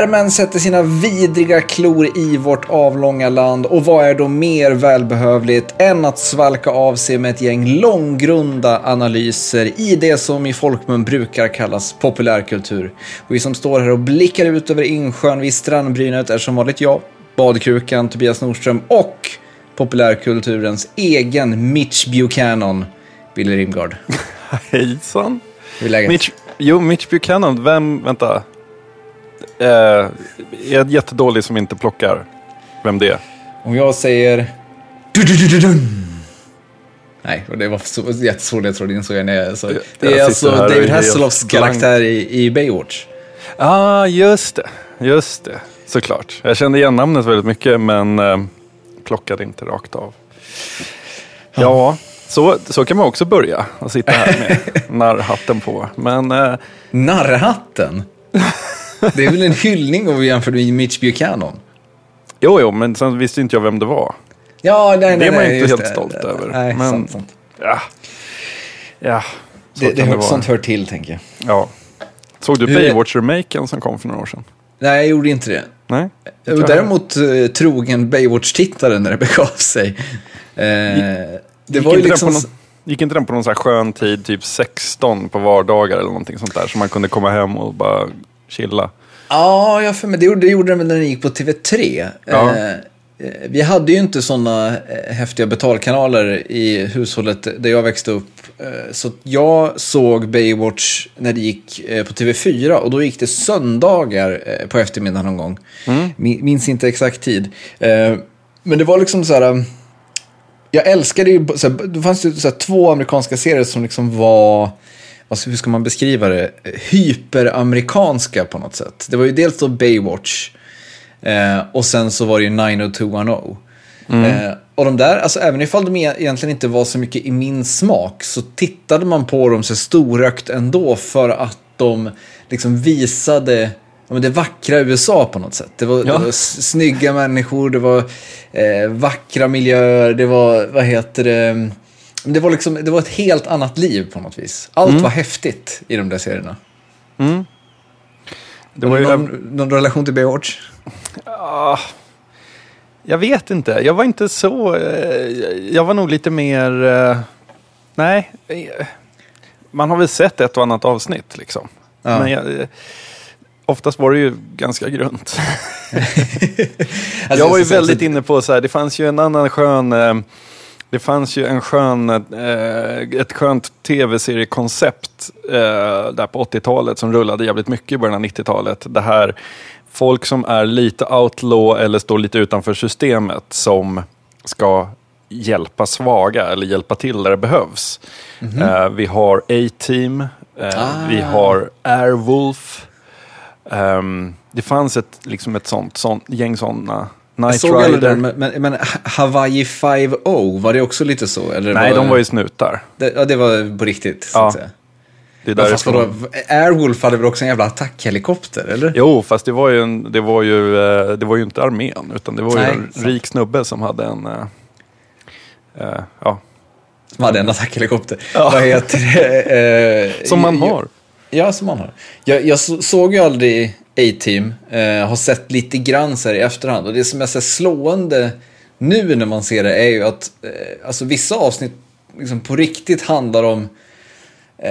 Värmen sätter sina vidriga klor i vårt avlånga land och vad är då mer välbehövligt än att svalka av sig med ett gäng långgrunda analyser i det som i folkmun brukar kallas populärkultur. Och vi som står här och blickar ut över insjön vid strandbrynet är som vanligt jag, badkrukan Tobias Nordström och populärkulturens egen Mitch Buchanan, Billy Rimgard. Hejsan. Hur är läget? Mitch, jo, Mitch Buchanan, vem, vänta. Eh, är jag jättedålig som inte plockar vem det är? Om jag säger... Nej, och det var så jättesvår ledtråd insåg jag när jag så. Det är alltså är David Hasselhoffs karaktär i, i Baywatch. ah, just det. Just det, såklart. Jag kände igen namnet väldigt mycket, men eh, plockade inte rakt av. Ja, så, så kan man också börja. Och sitta här med narrhatten på. Men eh, Narrhatten? Det är väl en hyllning om vi jämför med Mitch Buchanan? jo, jo, men sen visste inte jag vem det var. Ja, nej, nej, Det är man nej, inte helt stolt över. Nej, Men- sant, sant. Ja, ja så Det, det, vara. sånt hör till, tänker jag. Ja. Såg du Baywatch-remaken som kom för några år sedan? Nej, jag gjorde inte det. Nej? Och däremot eh, trogen Baywatch-tittare när det begav sig. Eh, det Gick var ju liksom... någon, gick inte den på någon så här skön tid, typ 16 på vardagar eller någonting sånt där? Så man kunde komma hem och bara chilla. Ja, jag för mig, det, gjorde, det gjorde den väl när den gick på TV3. Ja. Eh, eh, vi hade ju inte sådana eh, häftiga betalkanaler i hushållet där jag växte upp. Så jag såg Baywatch när det gick på TV4 och då gick det söndagar på eftermiddagen någon gång. Min- Minns inte exakt tid. Men det var liksom så här... jag älskade ju, så här, det fanns ju så här, två amerikanska serier som liksom var, ska- hur ska man beskriva det, hyperamerikanska på något sätt. Det var ju dels då Baywatch eh, och sen så var det ju 90210. Eh, och de där, alltså även ifall de e- egentligen inte var så mycket i min smak så tittade man på dem så storökt ändå för att de liksom visade ja, men det vackra USA på något sätt. Det var, Ja. det var snygga människor, det var eh, vackra miljöer, det var, vad heter det, det var, liksom, det var ett helt annat liv på något vis. Allt var häftigt i de där serierna. Det var ju, någon, någon relation till Baywatch? Ah, jag vet inte. Jag var inte så... Eh, jag var nog lite mer... Eh, nej. eh, Man har väl sett ett och annat avsnitt liksom. Ja. Men jag, oftast var det ju ganska grunt. Alltså, jag var ju så- så- väldigt inne på så här, det fanns ju en annan skön... Det fanns ju en skön, eh, ett skönt tv-seriekoncept eh, där på 80-talet som rullade jävligt mycket i början av 90-talet. Det här folk som är lite outlaw eller står lite utanför systemet som ska hjälpa svaga eller hjälpa till där det behövs. Eh, vi har A-Team, eh, Ah. vi har Airwolf. Ehm, det fanns ett, liksom ett sånt, sånt gäng sådana. Jag Night såg aldrig Rider. den, men, men, Hawaii 5-0, var det också lite så? Eller Nej, var, de var ju snutar. det, ja, det var på riktigt, så Ja, att säga. Det är fast vadå, Airwolf hade väl också en jävla attackhelikopter, eller? Jo, fast det var ju, en, det var ju, eh, det var ju inte armén, utan det var ju Nej, en sant. rik snubbe som hade en... eh, ja, Som hade en attackhelikopter. Ja. Vad heter det? Eh, som man jag- har. Ja, som man har. Jag, jag såg ju aldrig A-Team, eh, har sett lite grann så här i efterhand. Och det som är så slående nu när man ser det är ju att eh, alltså, vissa avsnitt liksom på riktigt handlar om eh,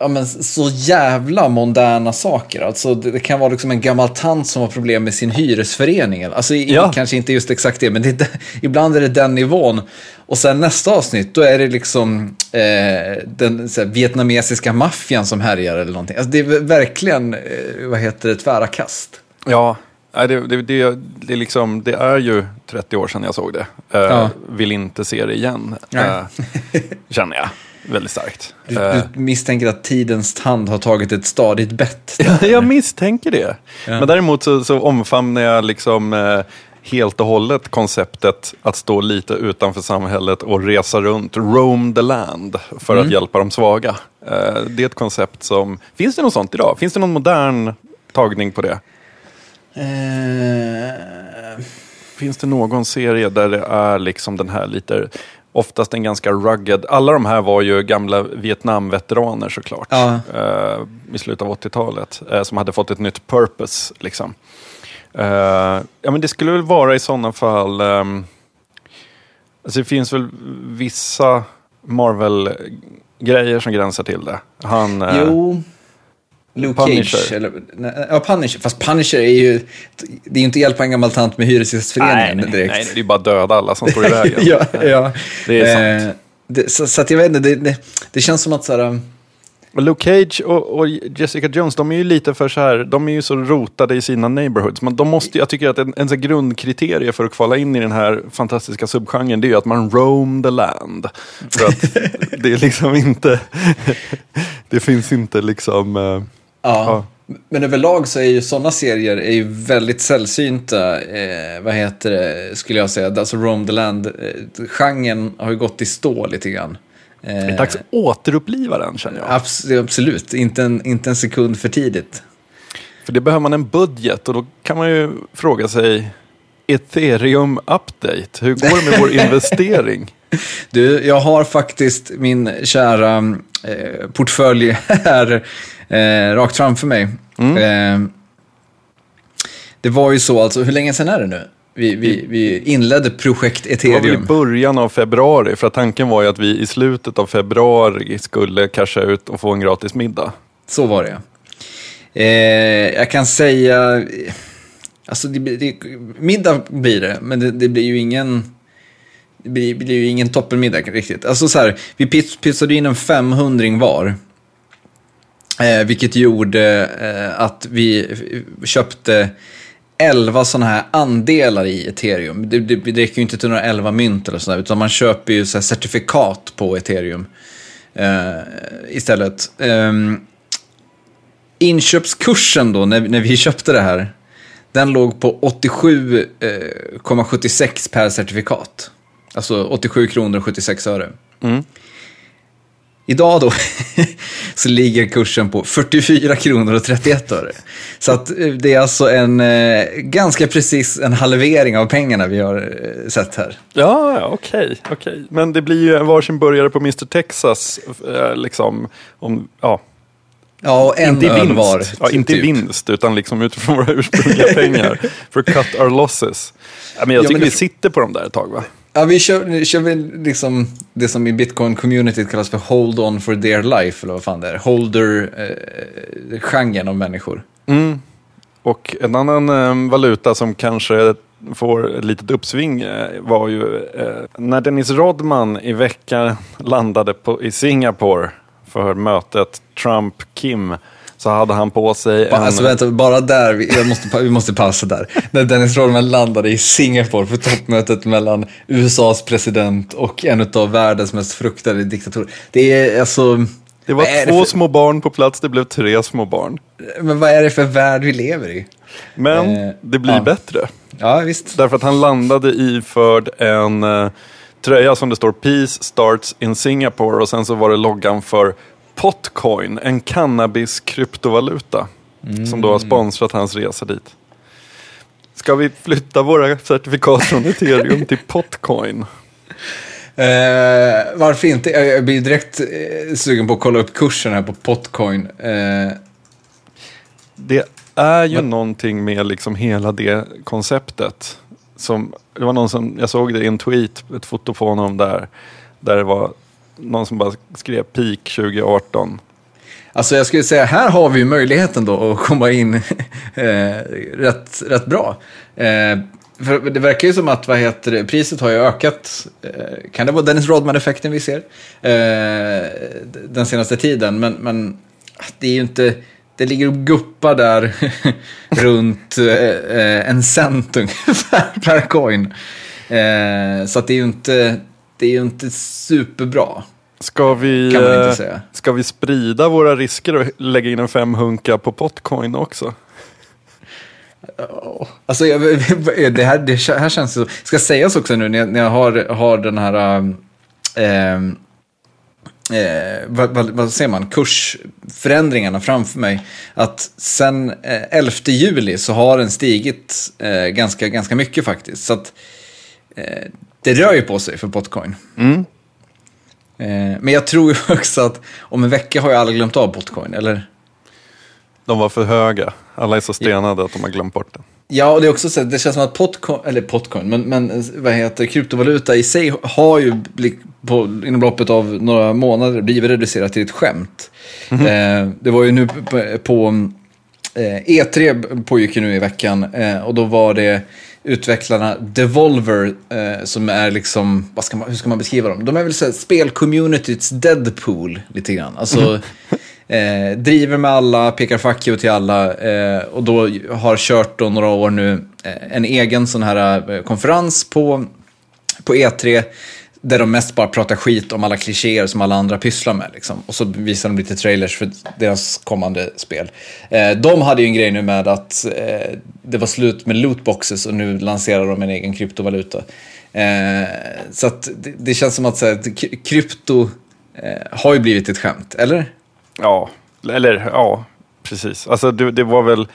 ja, men så jävla moderna saker. Alltså, det, det kan vara liksom en gammal tant som har problem med sin hyresförening. Alltså, Ja. kanske inte just exakt det, men det ibland är det den nivån. Och sen nästa avsnitt, då är det liksom eh, den här, vietnamesiska maffian som härjar eller någonting. Alltså, det är verkligen, eh, vad heter det, tvära kast. Ja, det, det, det, det, är liksom, det är ju 30 år sedan jag såg det. Eh, Ja. Vill inte se det igen, eh, känner jag väldigt starkt. Du, Eh, du misstänker att tidens tand har tagit ett stadigt bett. Ja, jag misstänker det. Ja. Men däremot så, så omfamnar jag liksom eh, helt och hållet konceptet att stå lite utanför samhället och resa runt, roam the land, för Mm. att hjälpa de svaga. Eh, det är ett koncept som... Finns det något sånt idag? Finns det någon modern tagning på det? Eh, Finns det någon serie där det är liksom den här lite oftast en ganska rugged. Alla de här var ju gamla Vietnamveteraner såklart. Ja. Eh, I slutet av 80-talet. Eh, som hade fått ett nytt purpose. Liksom. Eh, ja, men det skulle väl vara i sådana fall... ehm, alltså det finns väl vissa Marvel-grejer som gränsar till det. Han... eh, Jo. Luke Punisher. Cage. Eller, nej, ja, Punisher. Fast Punisher är ju... Det är ju inte hjälpa en gammal tant med nej, Hyresgästföreningen nej, direkt. nej, det är bara döda alla som står i vägen. ja, ja. Det är sant. Eh, det, så, så att jag vet inte, det, det, det känns som att så här... um, Luke Cage och, och Jessica Jones, de är ju lite för så här, de är ju så rotade i sina neighborhoods. Men de måste, jag tycker att en, en grundkriterie för att kvala in i den här fantastiska subgenren, det är ju att man roam the land. För att det är liksom inte, det finns inte liksom, eh, Ja. Men överlag så är ju sådana serier är ju väldigt sällsynta, eh, vad heter det, skulle jag säga. Alltså Rome the Land, eh, har ju gått i stå lite grann. Eh, det är dags att återuppliva den känner jag. abs- absolut, inte en, inte en sekund för tidigt. För det behöver man en budget och då kan man ju fråga sig, ethereum update, hur går det med vår investering? Du, jag har faktiskt min kära eh, portfölj här eh, rakt framför mig. Eh, det var ju så, alltså hur länge sedan är det nu? Vi, vi, vi inledde projekt Det var väl i Ethereum. början av februari, för tanken var ju att vi i slutet av februari skulle casha ut och få en gratis middag. Så var det. Eh, jag kan säga, alltså det, det, middag blir det, men det, det blir ju ingen, det blir, blir ju ingen toppenmiddag riktigt. Alltså så här, vi pizz- pizzade in en 500 var. Eh, vilket gjorde eh, att vi köpte 11 sådana här andelar i ethereum. Det, det, det räcker ju inte till några 11 mynt eller sådär, utan man köper ju så här certifikat på ethereum eh, istället. Eh, inköpskursen då, när, när vi köpte det här, den låg på 87,76 eh, per certifikat. Alltså 87 kronor och 76 öre. Mm. Idag då så ligger kursen på 44 kronor och 31 öre. Så att eh, det är alltså en eh, ganska precis en halvering av pengarna vi har eh, sett här. Ja, okej, okej. Men det blir ju en varsin burgare på Mr Texas, liksom, om, ja, Ja, och en inte öl vinst. var. ja, inte typ. vinst, utan liksom utifrån våra ursprungliga pengar. För cut our losses. Ja, men jag Ja, tycker men vi det- sitter på dem där ett tag, va? Ja, vi kör, kör väl liksom det som i bitcoin-communityt kallas för hold on for dear life, eller vad fan det är. Holder-genren eh, av människor. Mm. Och en annan eh, valuta som kanske får ett litet uppsving eh, var ju eh, när Dennis Rodman i veckan landade på, i Singapore för mötet Trump-Kim så hade han på sig en... Alltså vänta, bara där, vi, jag måste, vi måste pausa där. När Dennis Rodman landade i Singapore för toppmötet mellan USAs president och en av världens mest fruktade diktatorer. Det är alltså... det var två för- små barn på plats, det blev tre små barn. Men vad är det för värld vi lever i? Men Eh, det blir ja. bättre. Ja, visst. Därför att han landade iförd en eh, tröja som det står Peace starts in Singapore och sen så var det loggan för Potcoin, en cannabis-kryptovaluta. Som då har sponsrat hans resa dit. Ska vi flytta våra certifikat från ethereum till Potcoin? Eh, varför inte? Jag, blir direkt eh, sugen på att kolla upp kursen här på Potcoin. Eh, Det är ju någonting med liksom hela det konceptet. Som, det var någon som, jag såg det i en tweet, ett foto på honom där. Där det var någon som bara skrev peak 2018. Alltså jag skulle säga, här har vi ju möjligheten då att komma in eh, rätt, rätt bra. Eh, för det verkar ju som att vad heter det, priset har ju ökat. Eh, kan det vara Dennis Rodman-effekten vi ser eh, den senaste tiden? Men, men det är ju inte, det ligger och guppar där runt eh, eh, en cent ungefär per coin. Eh, så att det är ju inte, det är ju inte superbra. Ska vi, Kan man inte eh, säga. ska vi sprida våra risker och lägga in en femhunka på Potcoin också? Alltså, jag, det, här, det här känns så... Ska sägas också nu när jag, när jag har, har den här... ähm, eh, vad, vad, vad säger man? Kursförändringarna framför mig. Att sen eh, 11 juli så har den stigit eh, ganska, ganska mycket faktiskt. Så att, eh, det det rör ju på sig för Potcoin. Mm. Eh, men jag tror ju också att om en vecka har ju alla glömt av Potcoin, eller? De var för höga. Alla är så stenade att de har glömt bort den. Ja, och det är också så att det känns som att Potcoin, eller Potcoin, men, men vad heter kryptovaluta i sig har ju på, inom loppet av några månader blivit reducerat till ett skämt. Eh, det var ju nu på, på eh, E3 pågick ju nu i veckan eh, och då var det utvecklarna Devolver eh, som är liksom, vad ska man, hur ska man beskriva dem? De är väl så här spelcommunityts Deadpool lite grann. Alltså, Eh, driver med alla, pekar fuck you till alla eh, och då har kört då några år nu eh, en egen sån här eh, konferens på, på E3 där de mest bara pratar skit om alla klichéer som alla andra pysslar med. Liksom. Och så visar de lite trailers för deras kommande spel. Eh, de hade ju en grej nu med att eh, det var slut med lootboxes och nu lanserar de en egen kryptovaluta. Eh, så att det, det känns som att så här, krypto eh, har ju blivit ett skämt, eller? Ja, eller ja, precis. Alltså det, det var väl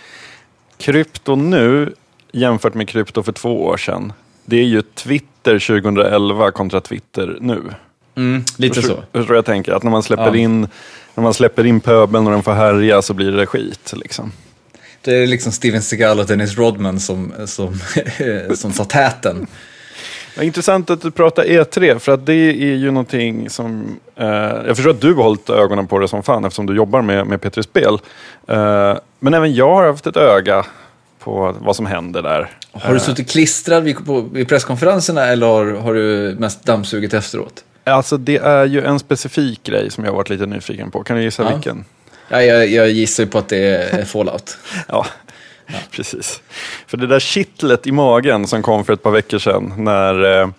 krypto nu jämfört med krypto för två år sedan. Det är ju Twitter 2011 kontra Twitter nu. Mm, lite så. Du vad jag tänker? Att när man släpper Ja. in när man släpper in pöbeln och den får härja så blir det skit. Liksom. Det är liksom Steven Seagal och Dennis Rodman som, som, som tar täten. Intressant att du pratar E3, för att det är ju någonting som... Eh, jag förstår att du har hållit ögonen på det som fan eftersom du jobbar med, med P3 Spel. Eh, men även jag har haft ett öga på vad som händer där. Har du Eh, suttit klistrad vid, på, vid presskonferenserna eller har, har du mest dammsugit efteråt? Alltså det är ju en specifik grej som jag har varit lite nyfiken på. Kan du gissa Ja. vilken? Ja, jag, jag gissar ju på att det är Fallout. Ja, precis. För det där kittlet i magen som kom för ett par veckor sedan när eh,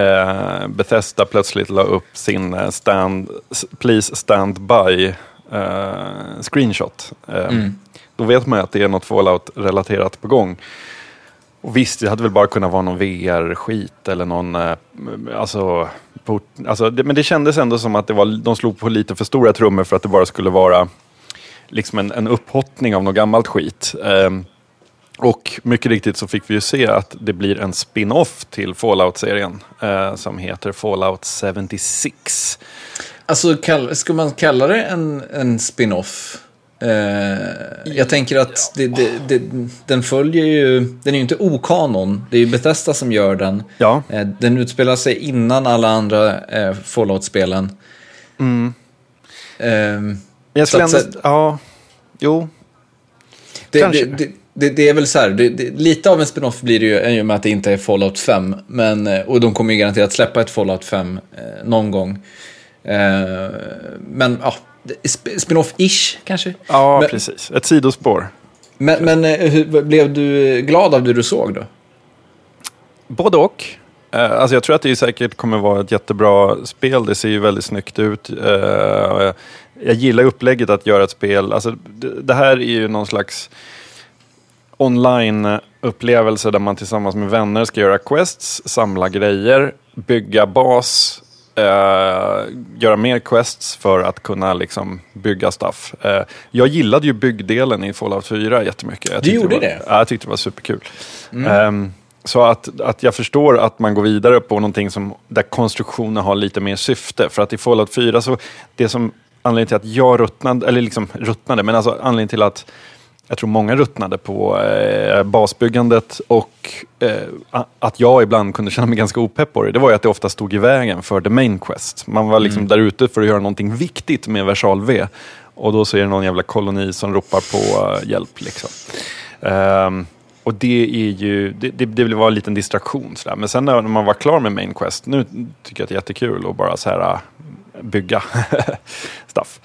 eh, Bethesda plötsligt la upp sin eh, stand, Please Stand By eh, screenshot. Eh, Mm. Då vet man ju att det är något Fallout-relaterat på gång. Och visst, det hade väl bara kunnat vara någon VR-skit eller någon... Eh, alltså, port, alltså det, men det kändes ändå som att det var, de slog på lite för stora trummor för att det bara skulle vara liksom en, en upphottning av något gammalt skit. Um, och mycket riktigt så fick vi ju se att det blir en spin-off till Fallout-serien eh, som heter Fallout 76. Alltså, kall, ska man kalla det en, en spin-off? Eh, jag tänker att det, det, det, den följer ju, den är ju inte okanon. Det är ju Bethesda som gör den. Ja, Eh, den utspelar sig innan alla andra eh, Fallout-spelen. Ehm, jag skulle ändå... Ja, jo. Det, Kanske. det, det, är väl så här, det, det, lite av en spin-off blir det ju i och med att det inte är Fallout 5. Men, eh, och de kommer ju garanterat släppa ett Fallout 5 eh, någon gång. Eh, men ja, spin-off-ish kanske. Ja, Men- precis. Ett sidospår. Men, men eh, hur, blev du glad av det du såg då? Både och. Eh, Alltså jag tror att det säkert kommer vara ett jättebra spel. Det ser ju väldigt snyggt ut. Eh, Jag gillar upplägget att göra ett spel. Alltså det det här är ju någon slags online-upplevelse där man tillsammans med vänner ska göra quests, samla grejer, bygga bas, eh, göra mer quests för att kunna liksom bygga stuff. Eh, jag gillade ju byggdelen i Fallout 4 jättemycket. Jag Du gjorde var, det? Ja, jag tyckte det var superkul. Ehm, så att, att jag förstår att man går vidare på någonting som, där konstruktionen har lite mer syfte. För att i Fallout 4, så det som anledningen till att jag ruttnade, eller liksom ruttnade, men alltså anledningen till att jag tror många ruttnade på eh, basbyggandet och eh, att jag ibland kunde känna mig ganska opepp på det. Det var ju att det ofta stod i vägen för the main quest. Man var liksom där ute för att göra någonting viktigt med versal V. Och då så är det någon jävla koloni som ropar på eh, hjälp. Liksom. Ehm, och det är ju, det, det, det var en liten distraktion. Sådär. Men sen när man var klar med main quest, nu tycker jag att det är jättekul att bara så här äh, bygga stuff.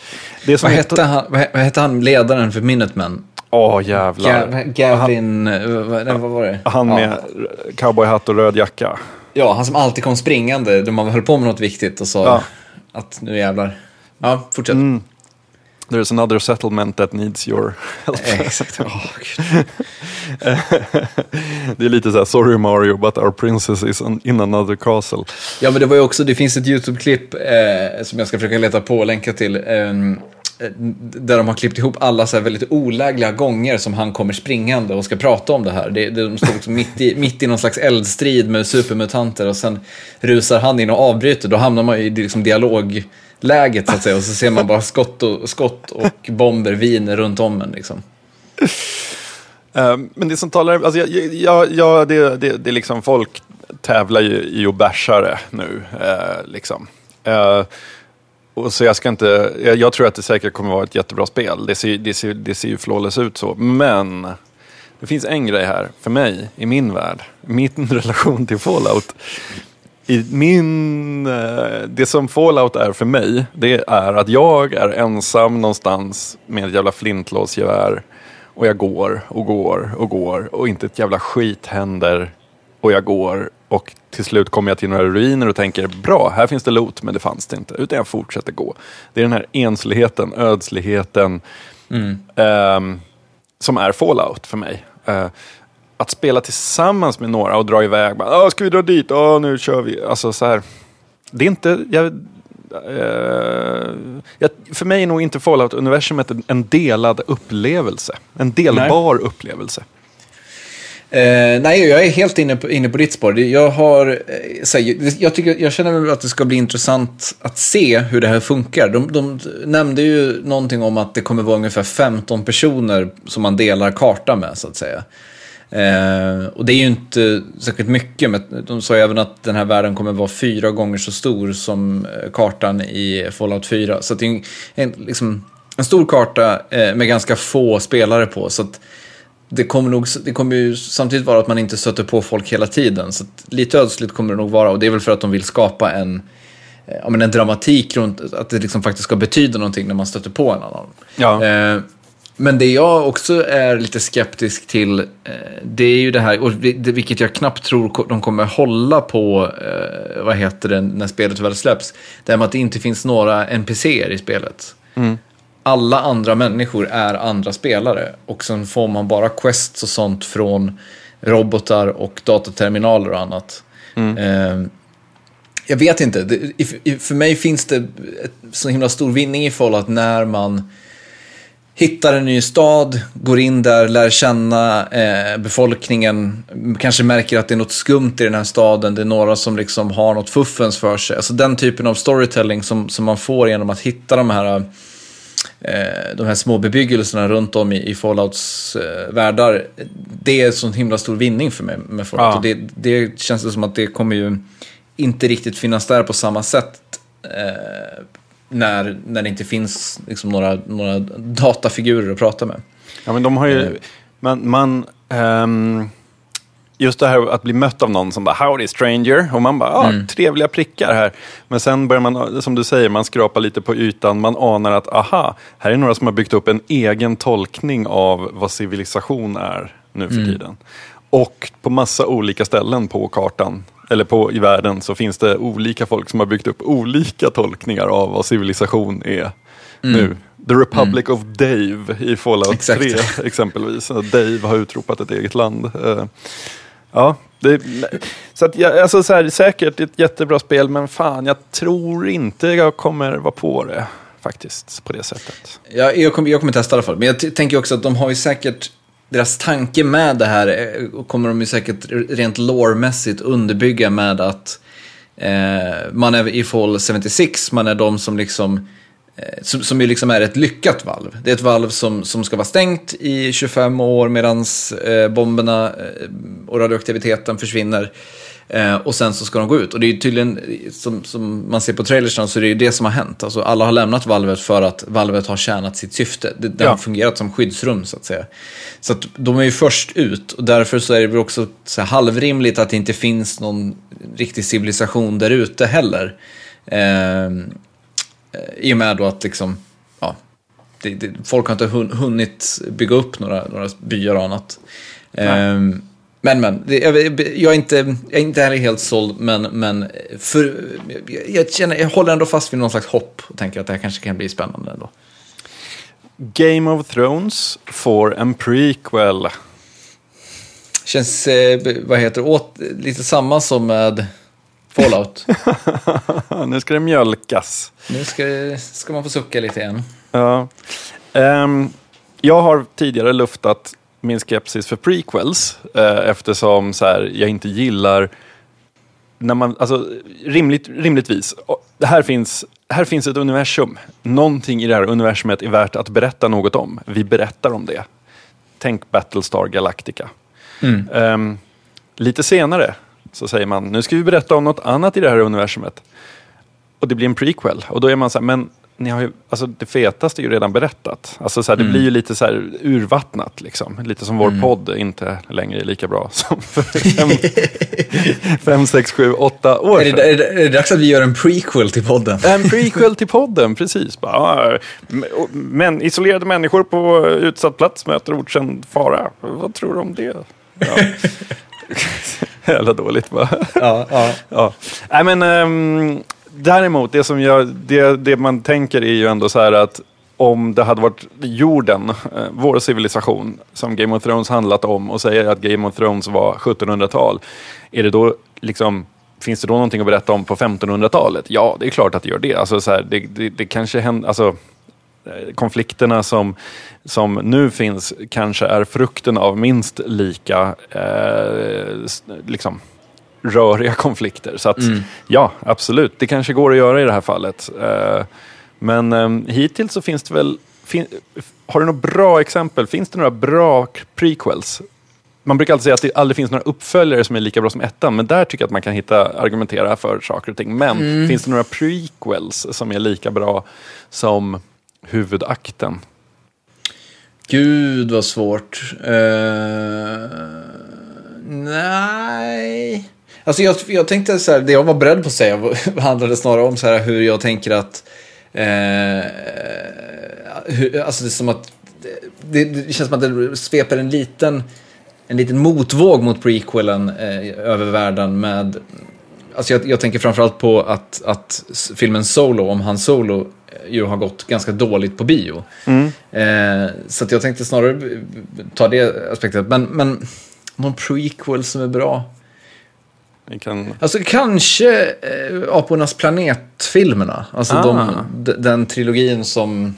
Vad hette, han, vad hette han, ledaren för Minutemen? Åh jävlar. Ga- Gavin, eh, vad, var det? Han ja. med cowboyhatt och röd jacka. Ja, han som alltid kom springande när man höll på med något viktigt och sa Ja. att nu jävlar. Ja, fortsätt. Mm. There's another settlement that needs your help. Eh, Exakt. Gud. det är lite så här, sorry Mario, but our princess is in another castle. Ja, men det var ju också, det finns ett YouTube-klipp eh, som jag ska försöka leta på och länka till. eh, Eh, där de har klippt ihop alla så här väldigt olägliga gånger som han kommer springande och ska prata om det här. Det, de står liksom mitt, i, mitt i någon slags eldstrid med supermutanter och sen rusar han in och avbryter. Då hamnar man ju i liksom dialogläget så att säga och så ser man bara skott och, skott och bomber viner runt om en. Liksom. Ehm, men det som talar, alltså, ja, ja, ja det, det, det är liksom folk tävlar ju i att bärsa det nu. Eh, liksom. Eh, och så jag, ska inte, jag, jag, tror att det säkert kommer vara ett jättebra spel. Det ser, det ser, det ser ju flawless ut så. Men det finns en grej här, för mig, i min värld, min relation till Fallout. I min, eh, det som Fallout är för mig, det är att jag är ensam någonstans med ett jävla flintlåsgevär. Och jag går och går och går och inte ett jävla skit händer. Och jag går och till slut kommer jag till några ruiner och tänker bra, här finns det loot, men det fanns det inte. Utan jag fortsätter gå. Det är den här ensligheten, ödsligheten mm. um, som är fallout för mig. Uh, att spela tillsammans med några och dra iväg. Bara, ska vi dra dit? Ja, nu kör vi. Alltså så här. Det är inte... Jag, uh, jag, för mig är nog inte Fallout-universumet en delad upplevelse. En delbar Nej. upplevelse. Eh, nej, jag är helt inne på, inne på ditt spår. Jag, har, eh, här, jag, tycker, jag känner att det ska bli intressant att se hur det här funkar. De, de nämnde ju någonting om att det kommer vara ungefär 15 personer som man delar karta med, så att säga. Eh, och det är ju inte särskilt mycket, men de sa ju även att den här världen kommer vara fyra gånger så stor som eh, kartan i Fallout 4. Så det är en, en, liksom, en stor karta eh, med ganska få spelare på. Så att, det kommer, nog, det kommer ju samtidigt vara att man inte stöter på folk hela tiden. Så lite ödsligt kommer det nog vara och det är väl för att de vill skapa en, eh, ja, men en dramatik runt att det liksom faktiskt ska betyda någonting när man stöter på en annan. Ja. Eh, men det jag också är lite skeptisk till, eh, det är ju det här, och det, vilket jag knappt tror de kommer hålla på, eh, vad heter det, när spelet väl släpps. Det är med att det inte finns några NPCer i spelet. Mm alla andra människor är andra spelare. Och sen får man bara quests och sånt från robotar och dataterminaler och annat. Mm. Eh, jag vet inte, det, för mig finns det ett så himla stor vinning i Fallout när man hittar en ny stad, går in där, lär känna eh, befolkningen, kanske märker att det är något skumt i den här staden, det är några som liksom har något fuffens för sig. Alltså den typen av storytelling som, som man får genom att hitta de här de här små bebyggelserna runt om i, i Fallouts eh, världar. Det är en sån himla stor vinning för mig med Fallout. Ja. Det, det känns det som att det kommer ju inte riktigt finnas där på samma sätt. Eh, när, när det inte finns liksom, några, några datafigurer att prata med. Ja, men de har ju... Eh. Man, man um just det här att bli mött av någon som bara “Howdy stranger” och man bara ah, mm. “Trevliga prickar här”. Men sen börjar man, som du säger, man skrapar lite på ytan. Man anar att aha, här är några som har byggt upp en egen tolkning av vad civilisation är nu för mm. tiden. Och på massa olika ställen på kartan, eller på, i världen, så finns det olika folk som har byggt upp olika tolkningar av vad civilisation är mm. nu. The Republic mm. of Dave i Fallout Exakt. 3 exempelvis. Dave har utropat ett eget land. Ja, det, så att jag, alltså så här, säkert ett jättebra spel, men fan, jag tror inte jag kommer vara på det faktiskt på det sättet. Ja, jag, kommer, jag kommer testa i alla fall, men jag tänker också att de har ju säkert deras tanke med det här eh, kommer de ju säkert rent lårmässigt underbygga med att eh, man är i Fall 76, man är de som liksom Eh, som, som ju liksom är ett lyckat valv. Det är ett valv som, som ska vara stängt i 25 år medan eh, bomberna eh, och radioaktiviteten försvinner. Eh, och sen så ska de gå ut. Och det är ju tydligen, som, som man ser på trailersna, så är det ju det som har hänt. Alltså alla har lämnat valvet för att valvet har tjänat sitt syfte. Det, det ja. har fungerat som skyddsrum så att säga. Så att de är ju först ut och därför så är det väl också så halvrimligt att det inte finns någon riktig civilisation där ute heller. Eh, Eh, I och med då att liksom, ja, det, det, folk har inte hunnit bygga upp några, några byar och annat. Um, men, men, jag, jag, är inte, jag är inte heller helt såld, men, men för, jag, känner, jag håller ändå fast vid någon slags hopp och tänker att det här kanske kan bli spännande ändå. Game of Thrones får en prequel. Känns, eh, vad heter åt, lite samma som med Fallout. nu ska det mjölkas. Nu ska, ska man få sucka lite igen. Ja. Ehm, jag har tidigare luftat min skepsis för prequels eh, eftersom så här, jag inte gillar när man, alltså, rimligt, rimligtvis, det här finns, här finns ett universum. Någonting i det här universumet är värt att berätta något om. Vi berättar om det. Tänk Battlestar Galactica. Ehm, lite senare så säger man, nu ska vi berätta om något annat i det här universumet. Och det blir en prequel. Och då är man så här, men ni har ju, alltså det fetaste är ju redan berättat. Alltså så här, det blir ju lite så här urvattnat liksom. Lite som vår podd inte längre är lika bra som för fem, fem sex, sju, åtta år Är det, sedan. är, det, är det dags att vi gör en prequel till podden? En prequel till podden, precis. Bara, men isolerade människor på utsatt plats möter okänd fara. Vad tror du om det? Ja. Jävla dåligt va? Ja, ja. Ja. Nej, men, ehm, däremot, det, som jag, det, det man tänker är ju ändå så här att om det hade varit jorden, eh, vår civilisation, som Game of Thrones handlat om och säger att Game of Thrones var 1700-tal, är det då liksom Finns det då någonting att berätta om på 1500-talet? Ja, det är klart att det gör det. Alltså, så här, det, det, det kanske händer, alltså, eh, konflikterna som, som nu finns kanske är frukten av minst lika eh, liksom, röriga konflikter. Så att, ja, absolut, det kanske går att göra i det här fallet. Eh, men eh, hittills så finns det väl, fin, har du några bra exempel? Finns det några bra prequels? Man brukar alltid säga att det aldrig finns några uppföljare som är lika bra som ettan, men där tycker jag att man kan hitta, argumentera för saker och ting. Men finns det några prequels som är lika bra som huvudakten? Gud vad svårt. Eh, nej. Alltså jag, jag tänkte så här, det jag var beredd på att säga handlade snarare om så här hur jag tänker att... Eh, hur, alltså det är som att... Det, det känns som att det sveper en liten, en liten motvåg mot prequelen eh, över världen med... Alltså jag, jag tänker framförallt på att, att filmen Solo, om han Solo, eh, ju har gått ganska dåligt på bio. Eh, så jag tänkte snarare ta det aspektet. Men, men någon prequel som är bra? Kan... Alltså kanske eh, Apornas planet-filmerna. Alltså Ah. de, den trilogin som,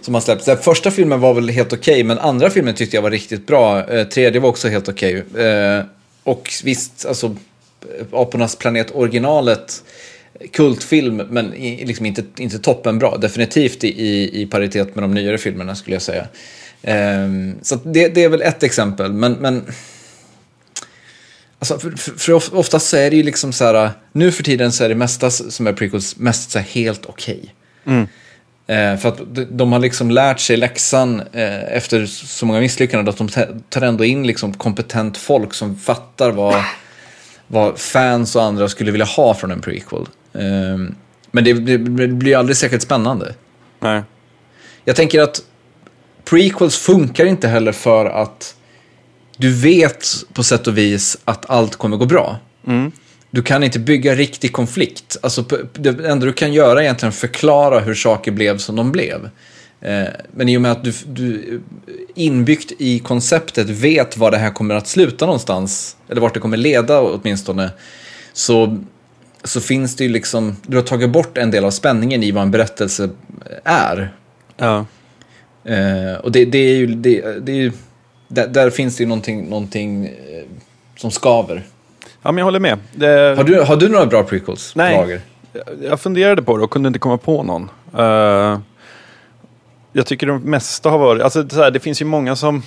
som har släppts. Första filmen var väl helt okej, men andra filmen tyckte jag var riktigt bra. Eh, tredje var också helt okej. Eh, och visst, alltså eh, Apornas planet-originalet, kultfilm, men liksom inte, inte toppenbra. Definitivt i, i, paritet med de nyare filmerna skulle jag säga. Eh, så det, det är väl ett exempel, men, men Alltså, för, för, för of- oftast är det ju liksom så här, nu för tiden så är det mesta som är prequels mest så helt okej. Eh, för att de, har liksom lärt sig läxan eh, efter så många misslyckanden att de ta- tar ändå in liksom kompetent folk som fattar vad, vad fans och andra skulle vilja ha från en prequel. Eh, men det, det, det blir aldrig särskilt spännande. Nej. Jag tänker att prequels funkar inte heller för att du vet på sätt och vis att allt kommer gå bra. Du kan inte bygga riktig konflikt. Alltså, det enda du kan göra är egentligen förklara hur saker blev som de blev. Eh, Men i och med att du, du inbyggt i konceptet vet var det här kommer att sluta någonstans, eller vart det kommer leda åtminstone, så, så finns det ju liksom, du har tagit bort en del av spänningen i vad en berättelse är. Ja. Eh, och det, det är ju, det, det är ju där, där finns det ju någonting, någonting eh, som skaver. ja, men jag håller med. Det... Har du, har du några bra prequels Nej. lager? Jag funderade på det och kunde inte komma på någon. Eh, jag tycker de mesta har varit, alltså så här, det finns ju många som,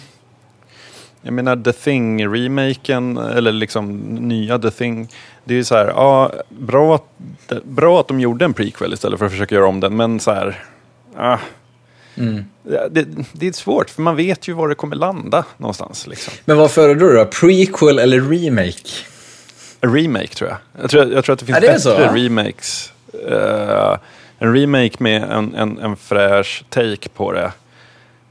jag menar The Thing-remaken, eller liksom nya The Thing. Det är ju så här, ja, bra att, bra att de gjorde en prequel istället för att försöka göra om den, men så här, ah, Mm. Det, det är svårt, för man vet ju var det kommer landa någonstans. Liksom. Men vad föredrar du då? Prequel eller remake? En remake tror jag. Jag tror, jag tror att det finns det bättre så, remakes. Eh, en remake med en, en, en fräsch take på det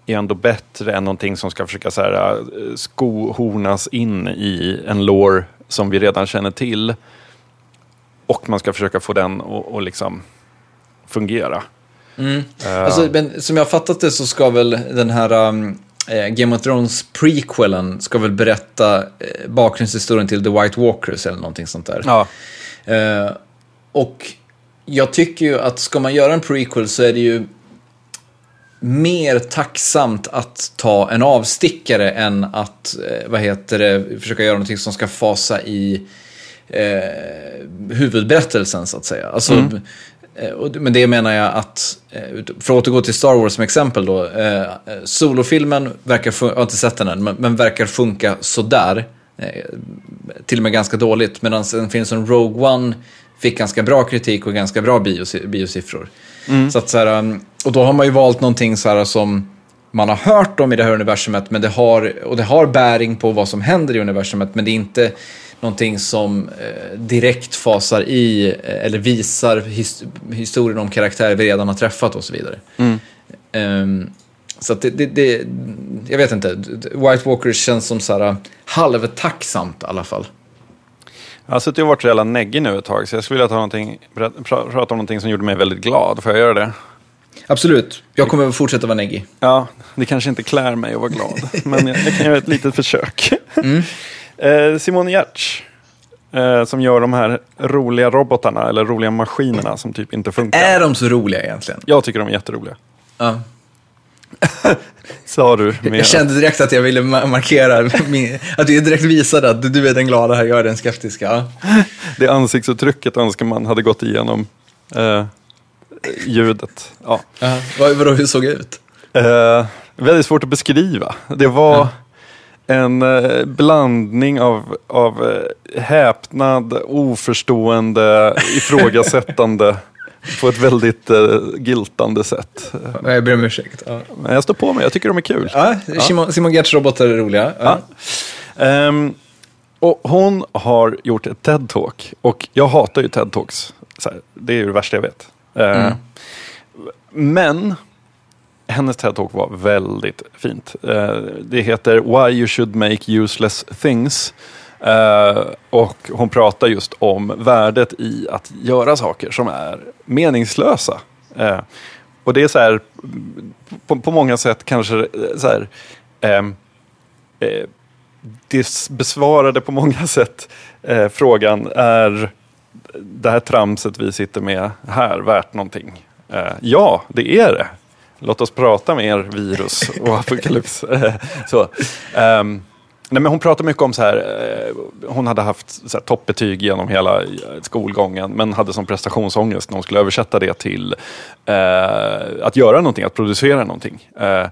är ändå bättre än någonting som ska försöka så här, eh, skohornas in i en lore som vi redan känner till. Och man ska försöka få den att liksom fungera. Eh, Alltså, men som jag har fattat det så ska väl den här um, eh, Game of Thrones prequelen ska väl berätta eh, bakgrundshistorien till The White Walkers eller någonting sånt där. ja, Eh, och jag tycker ju att ska man göra en prequel så är det ju mer tacksamt att ta en avstickare än att, eh, vad heter det, försöka göra någonting som ska fasa i eh, huvudberättelsen så att säga. Alltså, mm. Och, men det menar jag att, eh, för att återgå till Star Wars som exempel då, eh, solofilmen verkar, jag har inte sett den än, men, men verkar funka sådär. Eh, till och med ganska dåligt, medan en film som Rogue One fick ganska bra kritik och ganska bra bios biosiffror. Mm. Så att, så här, um, och då har man ju valt någonting så här som man har hört om i det här universumet, men det har, och det har bäring på vad som händer i universumet, men det är inte någonting som eh, direkt fasar i eh, eller visar his historien om karaktärer vi redan har träffat och så vidare. Mm. Um, så att det, det, det, jag vet inte, White Walkers känns som så här halvtacksamt i alla fall. Jag har suttit och varit jävla neggig nu ett tag, så jag skulle vilja ta någonting, prata om någonting som gjorde mig väldigt glad. Får jag göra det? Absolut. Jag kommer att fortsätta vara neggig. Ja, det kanske inte klär mig att vara glad, men jag, jag, kan göra ett litet försök. Mm. Eh, Simone Giertz, eh, som gör de här roliga robotarna, eller roliga maskinerna som typ inte funkar. Är de så roliga egentligen? Jag tycker de är jätteroliga. Ja. Sa du. Med. Jag kände direkt att jag ville markera, min, att du direkt visade att du är den glada här, jag är den skeptiska. Det ansiktsuttrycket önskar man hade gått igenom eh, ljudet. Ja. Uh, vad, vadå, hur såg det ut? Eh, väldigt svårt att beskriva. Det var uh. En eh, blandning av, av eh, häpnad, oförstående, ifrågasättande på ett väldigt uh, giltande sätt. Jag ber om ursäkt. Ja. Men jag står på mig, jag tycker de är kul. Ja, Simon, Simon Gertz robotar är roliga. Ja. ja. Um, och hon har gjort ett TED-talk och jag hatar ju TED-talks. Det är ju det värsta jag vet. Uh, mm. Men hennes TED-talk var väldigt fint. Eh, det heter Why you should make useless things. Uh, och hon pratar just om värdet i att göra saker som är meningslösa. Uh, och det är så här, på, på många sätt kanske så här, uh, det besvarade på många sätt frågan, är det här tramset vi sitter med här värt någonting? ja, det är det. Låt oss prata med er virus och apokalyps. så, um, Nej, men hon pratar mycket om så här, eh, hon hade haft så här, toppbetyg genom hela eh, skolgången men hade som prestationsångest när hon skulle översätta det till eh, att göra någonting, att producera någonting. Eh,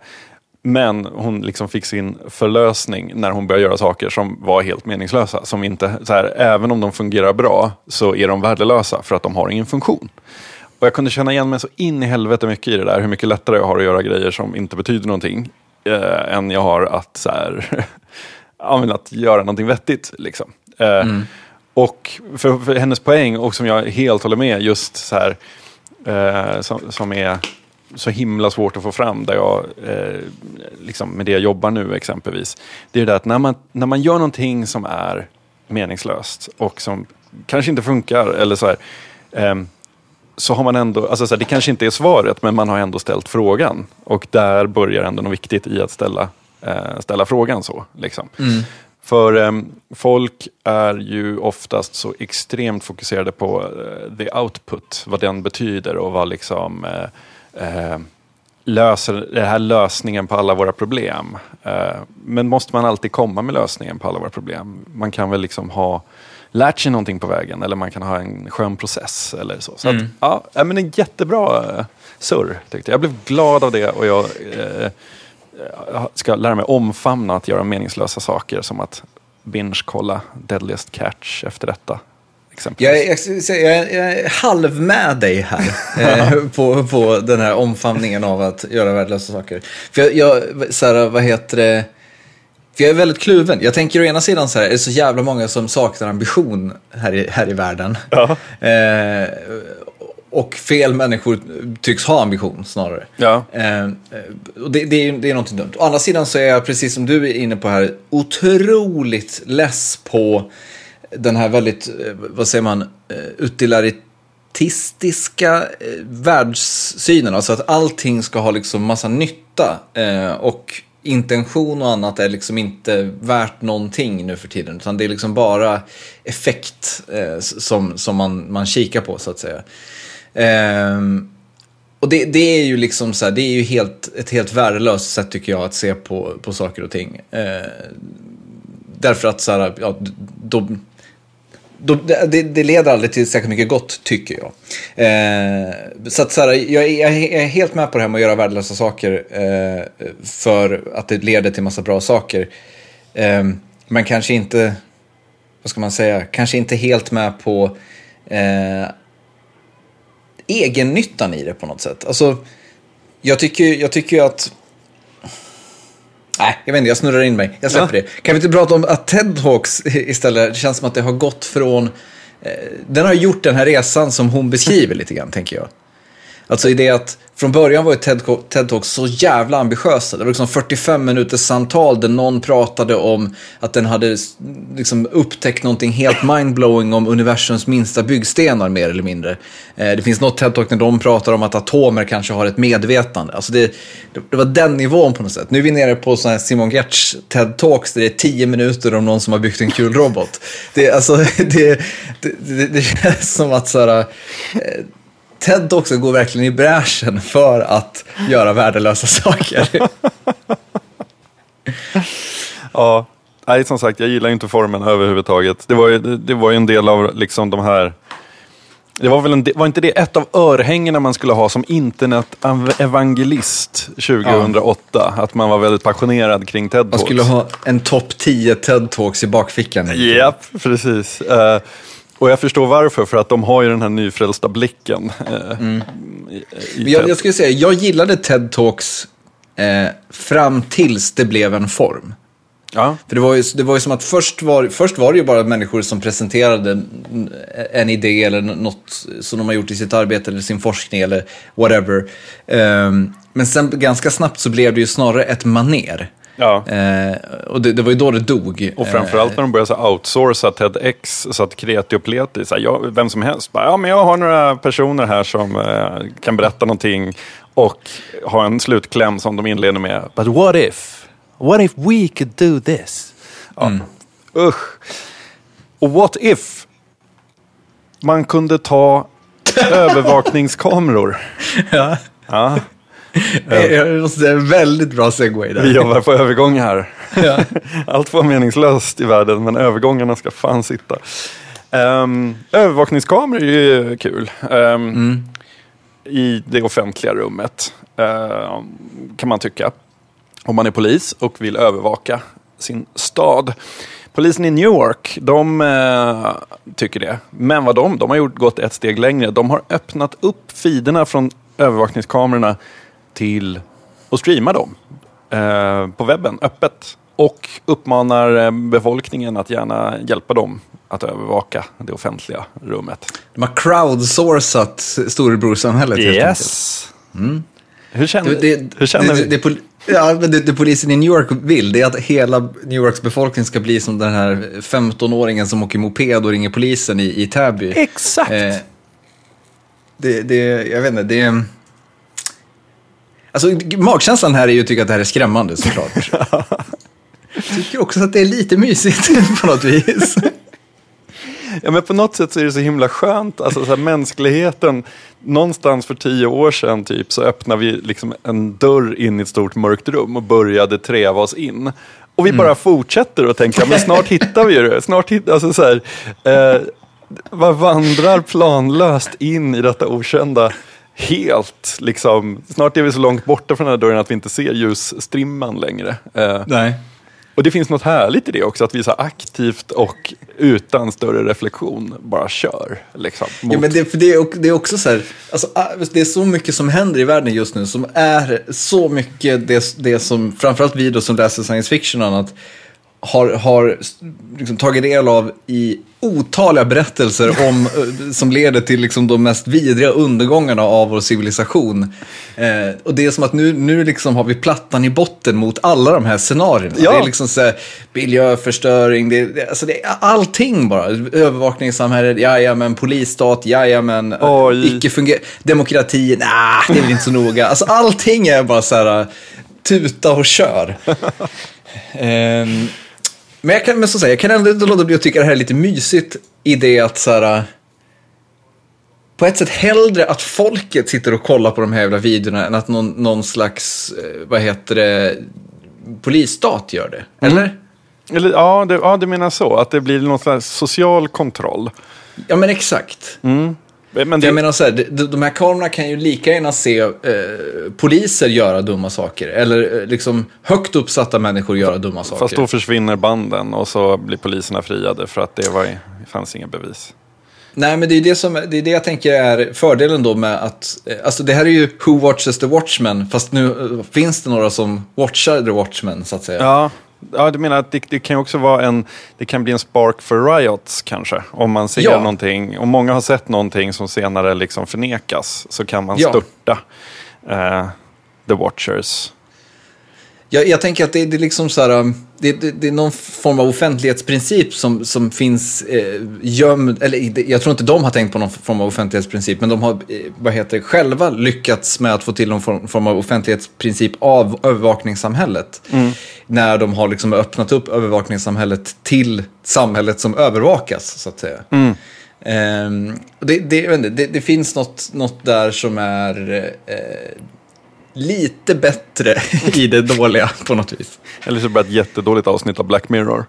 men hon liksom fick sin förlösning när hon började göra saker som var helt meningslösa. Som inte, så här, även om de fungerar bra så är de värdelösa för att de har ingen funktion. Och jag kunde känna igen mig så in i helvete mycket i det där. Hur mycket lättare jag har att göra grejer som inte betyder någonting. Eh, än jag har att så här, att göra någonting vettigt. Liksom. Eh, mm. Och för, för, hennes poäng, och som jag helt håller med, just så här, eh, som, som, är så himla svårt att få fram, där jag, eh, liksom med det jag jobbar nu exempelvis. Det är det att när man, när man gör någonting som är meningslöst och som kanske inte funkar, eller så här, eh, så har man ändå, alltså så här, det kanske inte är svaret, men man har ändå ställt frågan. Och där börjar ändå något viktigt i att ställa eh, ställa frågan så. Liksom. Mm. För eh, folk är ju oftast så extremt fokuserade på eh, the output, vad den betyder och vad liksom eh, eh, löser det här lösningen på alla våra problem. Eh, men måste man alltid komma med lösningen på alla våra problem? Man kan väl liksom ha lärt sig någonting på vägen eller man kan ha en skön process eller så. så mm. att, ja, men en jättebra surr tyckte jag. Jag blev glad av det och jag eh, ska lära mig omfamna att göra meningslösa saker som att binge-kolla Deadliest Catch efter detta. Jag är, jag, jag är halv med dig här eh, på, på den här omfamningen av att göra värdelösa saker. För jag, jag så här, vad heter det? För jag är väldigt kluven. Jag tänker å ena sidan så här, är det så jävla många som saknar ambition här i, här i världen. Ja. Eh, och fel människor tycks ha ambition snarare. Ja. Eh, och det, det, är, det är någonting dumt. Å andra sidan så är jag, precis som du är inne på här, otroligt less på den här väldigt, eh, vad säger man, eh, utilitaristiska eh, världssynen. Alltså att allting ska ha liksom massa nytta. Eh, och intention och annat är liksom inte värt någonting nu för tiden. Utan det är liksom bara effekt eh, som, som man, man kikar på så att säga. Um, och det, det är ju liksom så här, det är ju helt, ett helt värdelöst sätt tycker jag att se på, på saker och ting. Eh, därför att så här, ja, då, det, det leder aldrig till särskilt mycket gott, tycker jag. Eh, så att så här, jag, jag, är helt med på det här med att göra värdelösa saker eh, för att det leder till massa bra saker. Eh, men kanske inte, vad ska man säga, kanske inte helt med på eh, egennyttan i det på något sätt. Alltså, jag tycker, jag tycker att... Nej, jag vet inte, jag snurrar in mig. Jag släpper ja. det. Kan vi inte prata om att TED Talks istället, det känns som att det har gått från... Eh, den har gjort den här resan som hon beskriver lite grann, tänker jag. Alltså i det att från början var ju TED, TED Talks så jävla ambitiösa. Det var liksom 45 minuters samtal där någon pratade om att den hade liksom upptäckt någonting helt mindblowing om universums minsta byggstenar mer eller mindre. Eh, det finns något TED Talk där de pratar om att atomer kanske har ett medvetande. Alltså det, det var den nivån på något sätt. Nu är vi nere på sån här Simon Gertz TED Talks där det är 10 minuter om någon som har byggt en kul robot. Det, alltså, det, det, det känns som att så här, eh, Ted också går verkligen i bräschen för att göra värdelösa saker. ja, nej, som sagt, jag gillar inte formen överhuvudtaget. Det var ju, det var ju en del av liksom de här det var, väl en, var inte det ett av örhängena man skulle ha som internet-evangelist 2008? Ja. Att man var väldigt passionerad kring TED-talks. Man skulle ha en topp 10 TED-talks i bakfickan. Japp, precis. Uh, och jag förstår varför, för att de har ju den här nyfrälsta blicken. Eh, mm. i, i jag, jag, skulle säga, jag gillade TED Talks eh, fram tills det blev en form. Ja. För det var, ju, det var ju som att först var, först var det ju bara människor som presenterade en idé eller något som de har gjort i sitt arbete eller sin forskning eller whatever. Um, men sen ganska snabbt så blev det ju snarare ett maner. Ja. Eh, och det, det, var ju då det dog. Och framförallt när de började så outsourca TEDx, så att kreti och pleti, så här, jag, vem som helst, bara, ja men jag har några personer här som eh, kan berätta någonting och ha en slutkläm som de inleder med, but what if? What if we could do this? Ja. Mm. Usch. Och what if man kunde ta övervakningskameror? ja. ja. Det är väldigt bra segway där. Vi jobbar på övergång här. Ja. Allt var meningslöst i världen, men övergångarna ska fan sitta. Um, övervakningskameror är ju kul. Um, mm. I det offentliga rummet, uh, kan man tycka. Om man är polis och vill övervaka sin stad. Polisen i New York, de uh, tycker det. Men vad de? De har gjort, gått ett steg längre. De har öppnat upp feederna från övervakningskamerorna till att streama dem eh, på webben öppet. Och uppmanar eh, befolkningen att gärna hjälpa dem att övervaka det offentliga rummet. De har crowdsourcat storebrorsamhället yes. helt enkelt. Mm. Hur känner, det, det, hur känner det, vi? Det, ja, det, det, polisen i New York vill det är att hela New Yorks befolkning ska bli som den här 15-åringen som åker moped och ringer polisen i, i Täby. Exakt! Eh, det, det, jag vet inte, det är... Alltså, magkänslan här är ju att tycka att det här är skrämmande såklart. Jag tycker också att det är lite mysigt på något vis. Ja, men på något sätt så är det så himla skönt. Alltså, så här, mänskligheten, någonstans för tio år sedan typ, så öppnade vi liksom en dörr in i ett stort mörkt rum och började träva oss in. Och vi mm. bara fortsätter att tänka, men snart hittar vi det. Snart hittar, alltså, så här, eh, vandrar planlöst in i detta okända helt, liksom, snart är vi så långt borta från den här dörren att vi inte ser ljusstrimman längre. Eh, Nej. Och det finns något härligt i det också, att vi så aktivt och utan större reflektion bara kör. Liksom, mot... ja, men det, för det, är, det är också så här, alltså, ah, det är så mycket som händer i världen just nu som är så mycket det, det som, framförallt vi då som läser science fiction och annat, har, har liksom tagit del av i otaliga berättelser om, eh, som leder till liksom de mest vidriga undergångarna av vår civilisation. Eh, och det är som att nu, nu liksom har vi plattan i botten mot alla de här scenarierna. Ja. Det är liksom så här, miljöförstöring, det, det, alltså det är allting bara. Övervakning i samhället, jajamän, polisstat, jajamän, icke fungerande demokrati, nej, nah, det är väl inte så noga. Alltså allting är bara så här, tuta och kör. um, Men jag kan, men så säga, jag kan ändå inte låta bli att tycka det här är lite mysigt i det att så här, på ett sätt hellre att folket sitter och kollar på de här jävla videorna än att någon, någon slags, eh, vad heter det, polisstat gör det. Eller? Eller, ja, det, ja, du menar så. Att det blir någon slags social kontroll. Ja, men exakt. Men det, Jag menar så här, de, de här kamerorna kan ju lika gärna se eh, poliser göra dumma saker. Eller eh, liksom högt uppsatta människor göra dumma saker. fast då försvinner banden och så blir poliserna friade för att det, var, det fanns inga bevis. Nej, men det är det, som, det är det jag tänker är fördelen då med att, eh, alltså det här är ju Who Watches the Watchmen, fast nu eh, finns det några som watchar the Watchmen, så att säga. Ja, ja du menar att det, det kan också vara en, det kan bli en spark för riots kanske. Om man ser Ja. någonting, om många har sett någonting som senare liksom förnekas så kan man Ja. störta eh, the watchers. Jag, jag tänker att det, det är liksom så här, um, det, det, det är någon form av offentlighetsprincip som, som finns eh, gömd, eller jag tror inte de har tänkt på någon form av offentlighetsprincip, men de har, eh, vad heter det, själva lyckats med att få till någon form, form av offentlighetsprincip av övervakningssamhället. När de har liksom öppnat upp övervakningssamhället till samhället som övervakas, så att säga. Ehm, och det, det, det, det finns något, något där som är eh, lite bättre i det dåliga på något vis. Eller så blir det ett jättedåligt avsnitt av Black Mirror.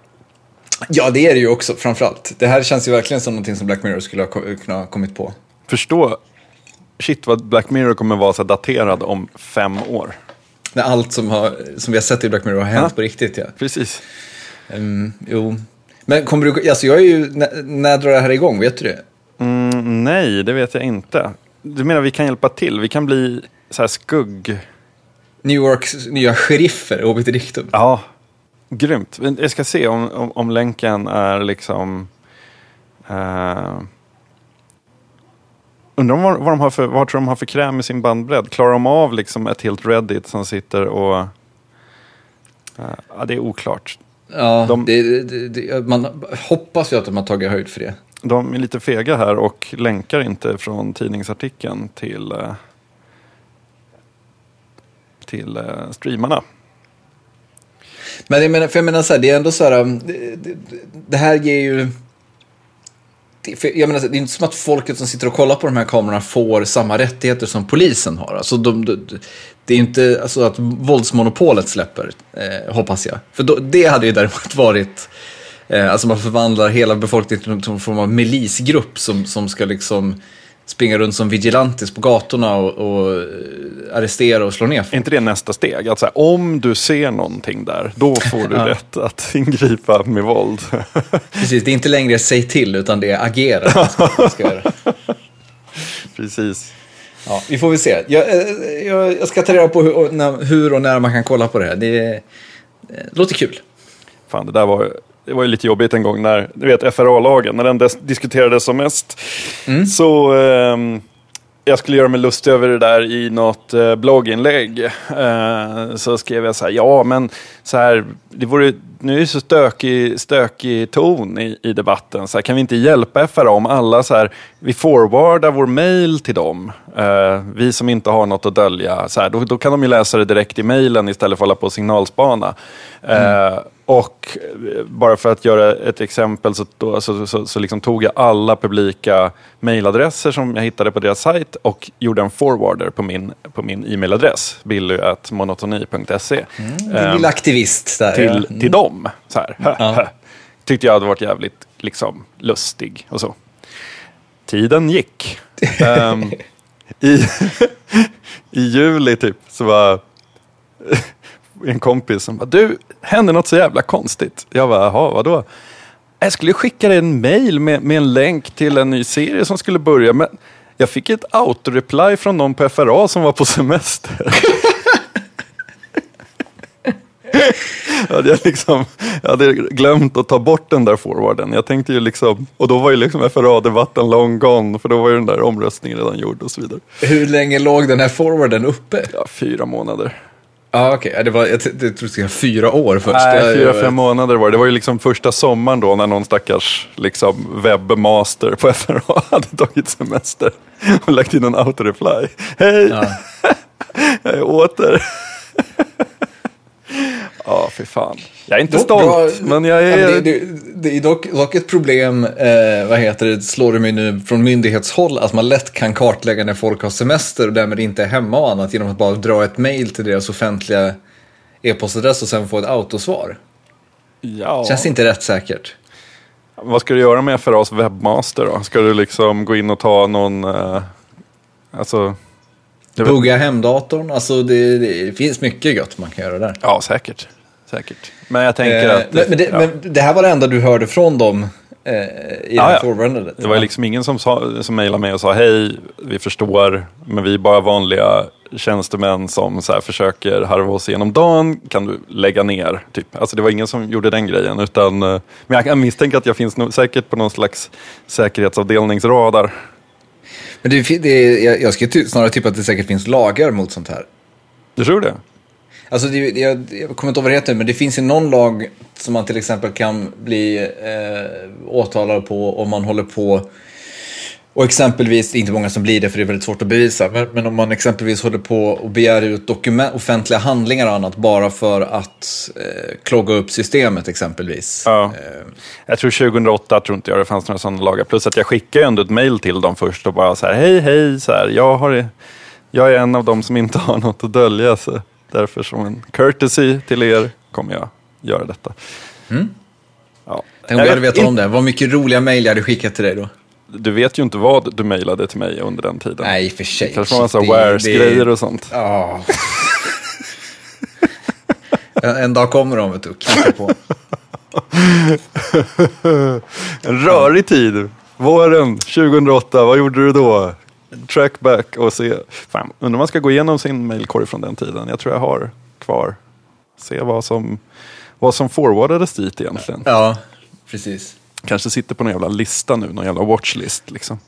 Ja, det är det ju också framförallt. Det här känns ju verkligen som någonting som Black Mirror skulle ha kunnat ha kommit på. Förstå, shit vad Black Mirror kommer vara så daterad om fem år. När allt som, har, som vi har sett i Black Mirror har hänt Ja. på riktigt, ja. Precis. Mm, jo. Men kommer du, alltså jag är ju, när, när drar det här igång, vet du det? Mm, nej, det vet jag inte. Du menar vi kan hjälpa till? Vi kan bli så här skugg... New Yorks nya sheriffer, obit dictum. Ja, grymt. Jag ska se om, om, om länken är liksom... Uh, undrar vad, vad, de har för, vad tror de har för kräm i sin bandbredd? Klarar de av liksom ett helt Reddit som sitter och... eh, ja, det är oklart. Ja, De- det, det, det, man hoppas ju att de har tagit höjd för det. De är lite fega här och länkar inte från tidningsartikeln till, eh, till eh, streamarna. Men jag menar, för jag menar så här, det är ändå så här, um, det, det, det här ger ju... Det, jag menar, det är inte som att folket som sitter och kollar på de här kamerorna får samma rättigheter som polisen har. Alltså, de, de, det är inte alltså att våldsmonopolet släpper, eh, hoppas jag. För då, det hade ju däremot varit... Eh, alltså man förvandlar hela befolkningen till någon form av milisgrupp som, som ska liksom springa runt som vigilantes på gatorna och, och eh, arrestera och slå ner Är inte det nästa steg? Att här, om du ser någonting där, då får du Ja. rätt att ingripa med våld. Precis, det är inte längre säg till utan det är agera. man ska, man ska göra. Precis. Ja, vi får väl se. Jag, eh, jag, jag ska ta reda på hur och, när, hur och när man kan kolla på det här. Det, eh, låter kul. Fan, det där var, det var ju lite jobbigt en gång när, du vet FRA-lagen, när den des- diskuterades som mest. Så ehm, jag skulle göra mig lustig över det där i något eh, blogginlägg. Eh, så skrev jag så här, ja men så här, det vore, nu är det så stökig, stökig ton i, i debatten. Så här, kan vi inte hjälpa FRA om alla så här, vi forwardar vår mail till dem. Eh, vi som inte har något att dölja. Så här, då, då kan de ju läsa det direkt i mailen istället för att hålla på och signalspana. Eh, och eh, bara för att göra ett exempel så, då, så, så, så liksom tog jag alla publika mailadresser som jag hittade på deras sajt och gjorde en forwarder på min, på min e-mailadress, billy.monotoni.se. Mm, Lilla aktivist där. till, ja. till dem. Så här. Ja. Tyckte jag hade varit jävligt liksom, lustig och så. Tiden gick. Ehm, i, I juli typ så var en kompis som bara, du, hände något så jävla konstigt. Jag bara, jaha, vadå? Jag skulle skicka dig en mail med, med en länk till en ny serie som skulle börja, men jag fick ett autoreply från någon på FRA som var på semester. Jag hade, liksom, jag hade glömt att ta bort den där forwarden. Jag tänkte ju liksom, och då var ju liksom FRA-debatten long gone, för då var ju den där omröstningen redan gjord och så vidare. Hur länge låg den här forwarden uppe? Ja, fyra månader. Ja, okej. Ja, det var, jag, jag trodde det skulle fyra år först. Nej, fyra, fem månader var det. Det var ju liksom första sommaren då när någon stackars liksom, webbmaster på FRA hade tagit semester och lagt in en autoreply. Hej, Ja. jag är åter. Ja, fy fan. Jag är inte Dock stolt, bra- men jag Ja, är... det, det, det är dock, dock ett problem, eh, vad heter det, slår det mig nu från myndighetshåll, att man lätt kan kartlägga när folk har semester och därmed inte är hemma och annat genom att bara dra ett mail till deras offentliga e-postadress och sen få ett autosvar. Ja. Känns inte rätt säkert. Vad ska du göra med FRAs webbmaster då? Ska du liksom gå in och ta någon... Eh, alltså... Bugga hemdatorn, alltså det, det finns mycket gött man kan göra där. Ja, säkert. Säkert. Men jag tänker Eh, att... men, det, ja. men det här var det enda du hörde från dem eh, i det Ja? Det var liksom ingen som, sa, som mejlade mig och sa hej, vi förstår, men vi är bara vanliga tjänstemän som så här försöker harva oss igenom dagen, kan du lägga ner? Typ. Alltså det var ingen som gjorde den grejen, utan, eh, men jag kan misstänka att jag finns säkert på någon slags säkerhetsavdelningsradar. Men det, det, jag, jag skulle snarare tippa att det säkert finns lagar mot sånt här. Du tror det? Alltså det, jag, jag kommer inte ihåg vad det heter, men det finns ju någon lag som man till exempel kan bli eh, åtalad på om man håller på och exempelvis, det är inte många som blir det för det är väldigt svårt att bevisa, men, men om man exempelvis håller på och begär ut dokument, offentliga handlingar och annat bara för att eh, klogga upp systemet exempelvis. Ja. Eh, Jag tror 2008 tror inte jag det fanns några sådana lagar. Plus att jag skickade ändå ett mail till dem först och bara så här, hej hej, så här, jag, har, jag är en av dem som inte har något att dölja. Så därför som en courtesy till er kommer jag göra detta. Ja. Tänk om vi hade vet vetat om det. Vad mycket roliga mejl jag hade skickat till dig då. Du vet ju inte vad du mejlade till mig under den tiden. Nej, för sig. Kanske var en massa wares-grejer och sånt. Ja. en, en dag kommer de, vet du, och knackar på. En rörig tid. Våren 2008, vad gjorde du då? Trackback och se. Fan, undrar om man ska gå igenom sin mailkorg från den tiden. Jag tror jag har kvar. Se vad som, vad som forwardades dit egentligen. Ja, precis. Kanske sitter på någon jävla lista nu, någon jävla watchlist liksom.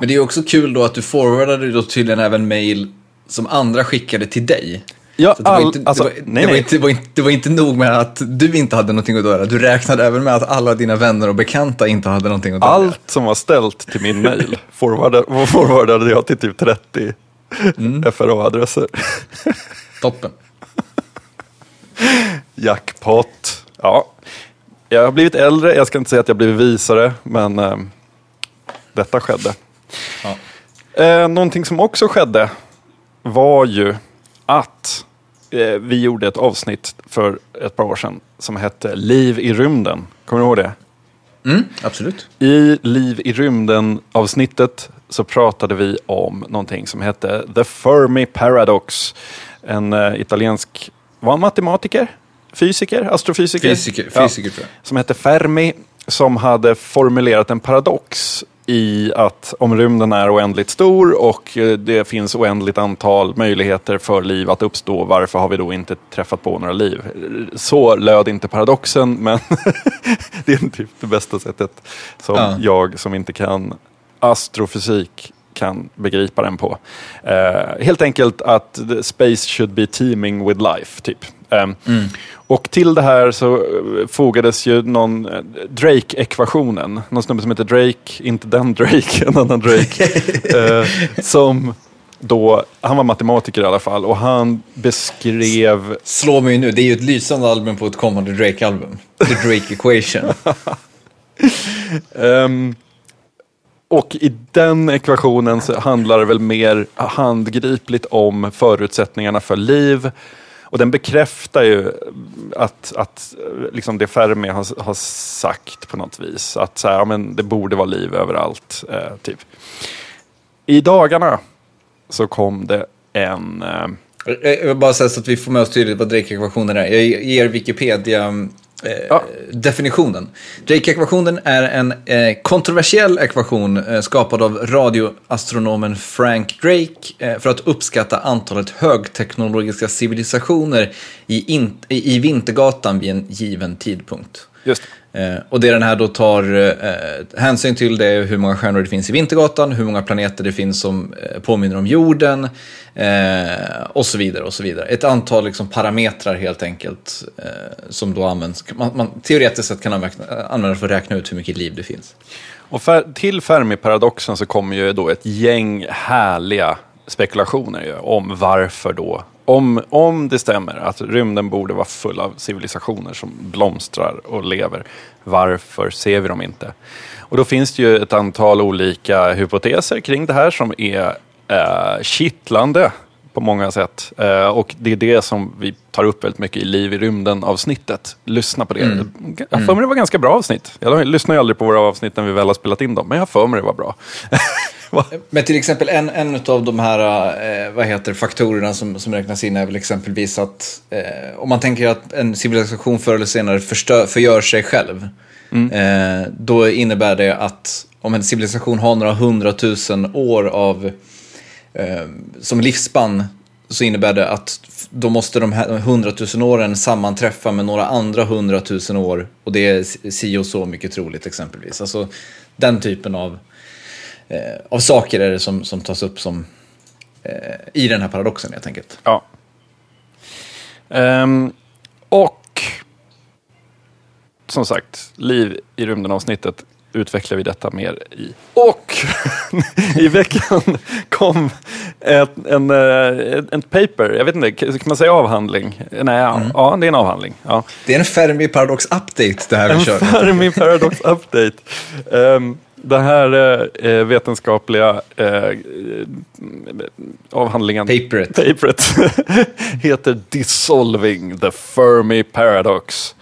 Men det är också kul då att du forwardade då tydligen även mail som andra skickade till dig. Ja, det var inte nog med att du inte hade någonting att göra. Du räknade även med att alla dina vänner och bekanta inte hade någonting att göra. Allt som var ställt till min mail forwardade, forwardade jag till typ 30 Mm. FRA-adresser. Toppen. Jackpot. Ja, jag har blivit äldre. Jag ska inte säga att jag blivit visare, men eh, detta skedde. Ja. Eh, någonting som också skedde var ju att eh, vi gjorde ett avsnitt för ett par år sedan som hette Liv i rymden. Kommer du ihåg det? Mm, absolut. I Liv i rymden-avsnittet så pratade vi om någonting som hette The Fermi Paradox. En eh, italiensk, var han matematiker? Fysiker? Astrofysiker? Fysiker, Ja, fysiker jag. som hette Fermi, som hade formulerat en paradox i att om rymden är oändligt stor och eh, det finns oändligt antal möjligheter för liv att uppstå, varför har vi då inte träffat på några liv? Så löd inte paradoxen, men det är typ det bästa sättet som Ja. jag som inte kan astrofysik kan begripa den på. Eh, helt enkelt att space should be teeming with life, typ. Ehm, Och till det här så eh, fogades ju någon eh, Drake-ekvationen. Någon snubbe som heter Drake, inte den Drake, en annan Drake. eh, som då, han var matematiker i alla fall och han beskrev Slå mig nu, det är ju ett lysande album på ett kommande Drake-album. The Drake Equation. Ehm, och i den ekvationen så handlar det väl mer handgripligt om förutsättningarna för liv. Och den bekräftar ju att, att liksom det Fermi har, har sagt på något vis. Att så här, ja, men det borde vara liv överallt. Eh, typ. I dagarna så kom det en... Eh, Jag vill bara säga så att vi får med oss tydligt vad Drake-ekvationen är. Jag ger Wikipedia mm, eh, Ja. definitionen. Drake-ekvationen är en eh, kontroversiell ekvation eh, skapad av radioastronomen Frank Drake eh, för att uppskatta antalet högteknologiska civilisationer i, in, i, i Vintergatan vid en given tidpunkt. just Eh, och det den här då tar eh, hänsyn till det är hur många stjärnor det finns i Vintergatan, hur många planeter det finns som eh, påminner om jorden eh, och så vidare. och så vidare. Ett antal liksom, parametrar helt enkelt eh, som då används. Man, man teoretiskt sett kan anvä- eh, användas för att räkna ut hur mycket liv det finns. Och för, till Fermi-paradoxen så kommer ju då ett gäng härliga spekulationer ju, om varför då om, om det stämmer att rymden borde vara full av civilisationer som blomstrar och lever, varför ser vi dem inte? Och då finns det ju ett antal olika hypoteser kring det här som är eh, kittlande på många sätt. Eh, och det är det som vi tar upp väldigt mycket i Liv i rymden-avsnittet. Lyssna på det. Mm. Jag har för mig det var ganska bra avsnitt. Jag lyssnar ju aldrig på våra avsnitt när vi väl har spelat in dem, men jag har för mig det var bra. men till exempel en, en av de här eh, vad heter, faktorerna som, som räknas in är väl exempelvis att eh, om man tänker att en civilisation förr eller senare förstör, förgör sig själv. Mm. Eh, då innebär det att om en civilisation har några hundratusen år av eh, som livsspann så innebär det att då måste de här hundratusen åren sammanträffa med några andra hundratusen år och det är si och så mycket troligt exempelvis. Alltså den typen av, av saker är det som, som tas upp som eh, i den här paradoxen helt enkelt. Ja. Um, och som sagt, liv i rymden avsnittet utvecklar vi detta mer i. Och i veckan kom ett, en, eh, en, paper, jag vet inte, kan man säga avhandling? Nej, ja, mm. ja det är en avhandling. Ja. Det är en Fermi Paradox Update det här vi kör. En Fermi Paradox Update. Um, den här eh, vetenskapliga eh, avhandlingen, paperet, paperet heter Dissolving the Fermi Paradox.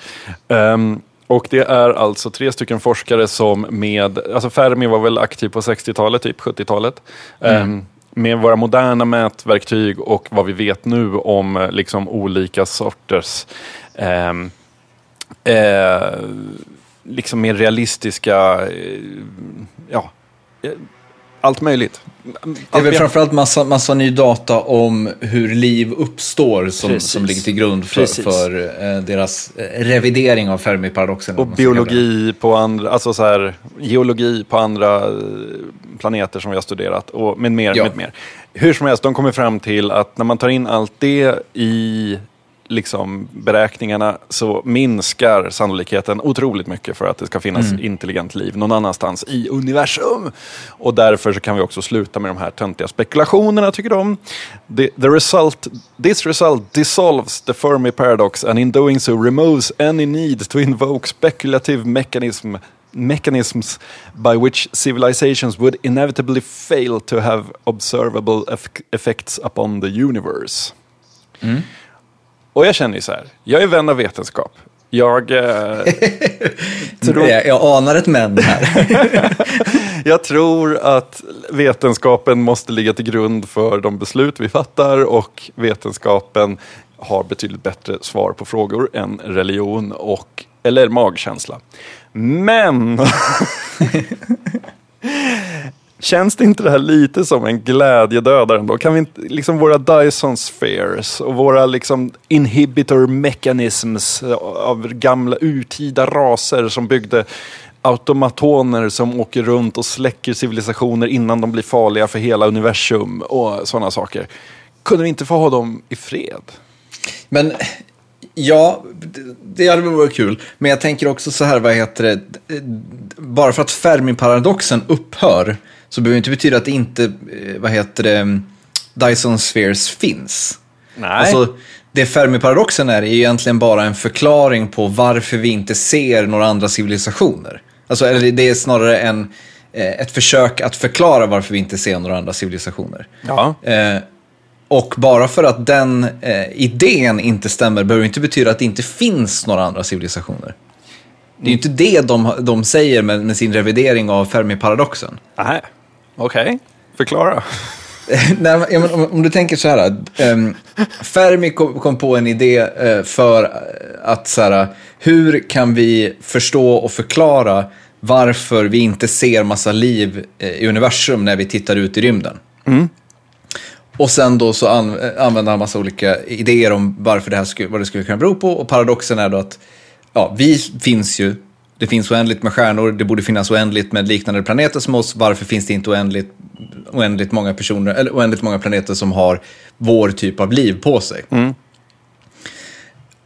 Um, och det är alltså tre stycken forskare som med, alltså Fermi var väl aktiv på 60-talet, typ 70-talet. Mm. Um, med våra moderna mätverktyg och vad vi vet nu om liksom olika sorters um, uh, liksom mer realistiska, uh, ja, allt möjligt. Det är väl framförallt massa, massa ny data om hur liv uppstår som, som ligger till grund för, för eh, deras eh, revidering av Fermi-paradoxen. Och biologi på andra, alltså så här, geologi på andra eh, planeter som vi har studerat och med mer, ja. med mer. Hur som helst, de kommer fram till att när man tar in allt det i liksom, beräkningarna så minskar sannolikheten otroligt mycket för att det ska finnas mm. intelligent liv någon annanstans i universum. Och därför så kan vi också sluta med de här töntiga spekulationerna, tycker de. The, the result, this result dissolves the Fermi paradox and in doing so removes any need to invoke speculative mechanism mechanisms by which civilizations would inevitably fail to have observable effects upon the universe. Mm. Och jag känner ju så här, jag är vän av vetenskap. Jag, eh, tror... jag anar ett men här. jag tror att vetenskapen måste ligga till grund för de beslut vi fattar och vetenskapen har betydligt bättre svar på frågor än religion och, eller magkänsla. Men Känns det inte det här lite som en glädjedödare ändå? Kan vi inte, liksom våra Dyson spheres och våra liksom inhibitor mechanisms av gamla urtida raser som byggde automatoner som åker runt och släcker civilisationer innan de blir farliga för hela universum och sådana saker. Kunde vi inte få ha dem i fred? Men Ja, det hade varit kul. Men jag tänker också så här, vad heter det? Bara för att Fermi-paradoxen upphör så behöver det inte betyda att det inte, eh, vad heter det, Dyson Spheres finns. Nej. Alltså, det Fermi-paradoxen är, är egentligen bara en förklaring på varför vi inte ser några andra civilisationer. Alltså, eller det är snarare en, eh, ett försök att förklara varför vi inte ser några andra civilisationer. Ja. Eh, och bara för att den eh, idén inte stämmer behöver inte betyda att det inte finns några andra civilisationer. Det är ju inte det de, de säger med, med sin revidering av Fermi-paradoxen. Nej, okej. Okay. Förklara. Nej, men, om, om, du tänker så här. Um, Fermi kom, kom, på en idé uh, för att så här, hur kan vi förstå och förklara varför vi inte ser massa liv uh, i universum när vi tittar ut i rymden. Mm. Och sen då så an, använder han massa olika idéer om varför det här skulle, vad det skulle kunna bero på. Och paradoxen är då att ja, vi finns ju, det finns oändligt med stjärnor, det borde finnas oändligt med liknande planeter som oss. Varför finns det inte oändligt, oändligt många personer, eller oändligt många planeter som har vår typ av liv på sig? Mm.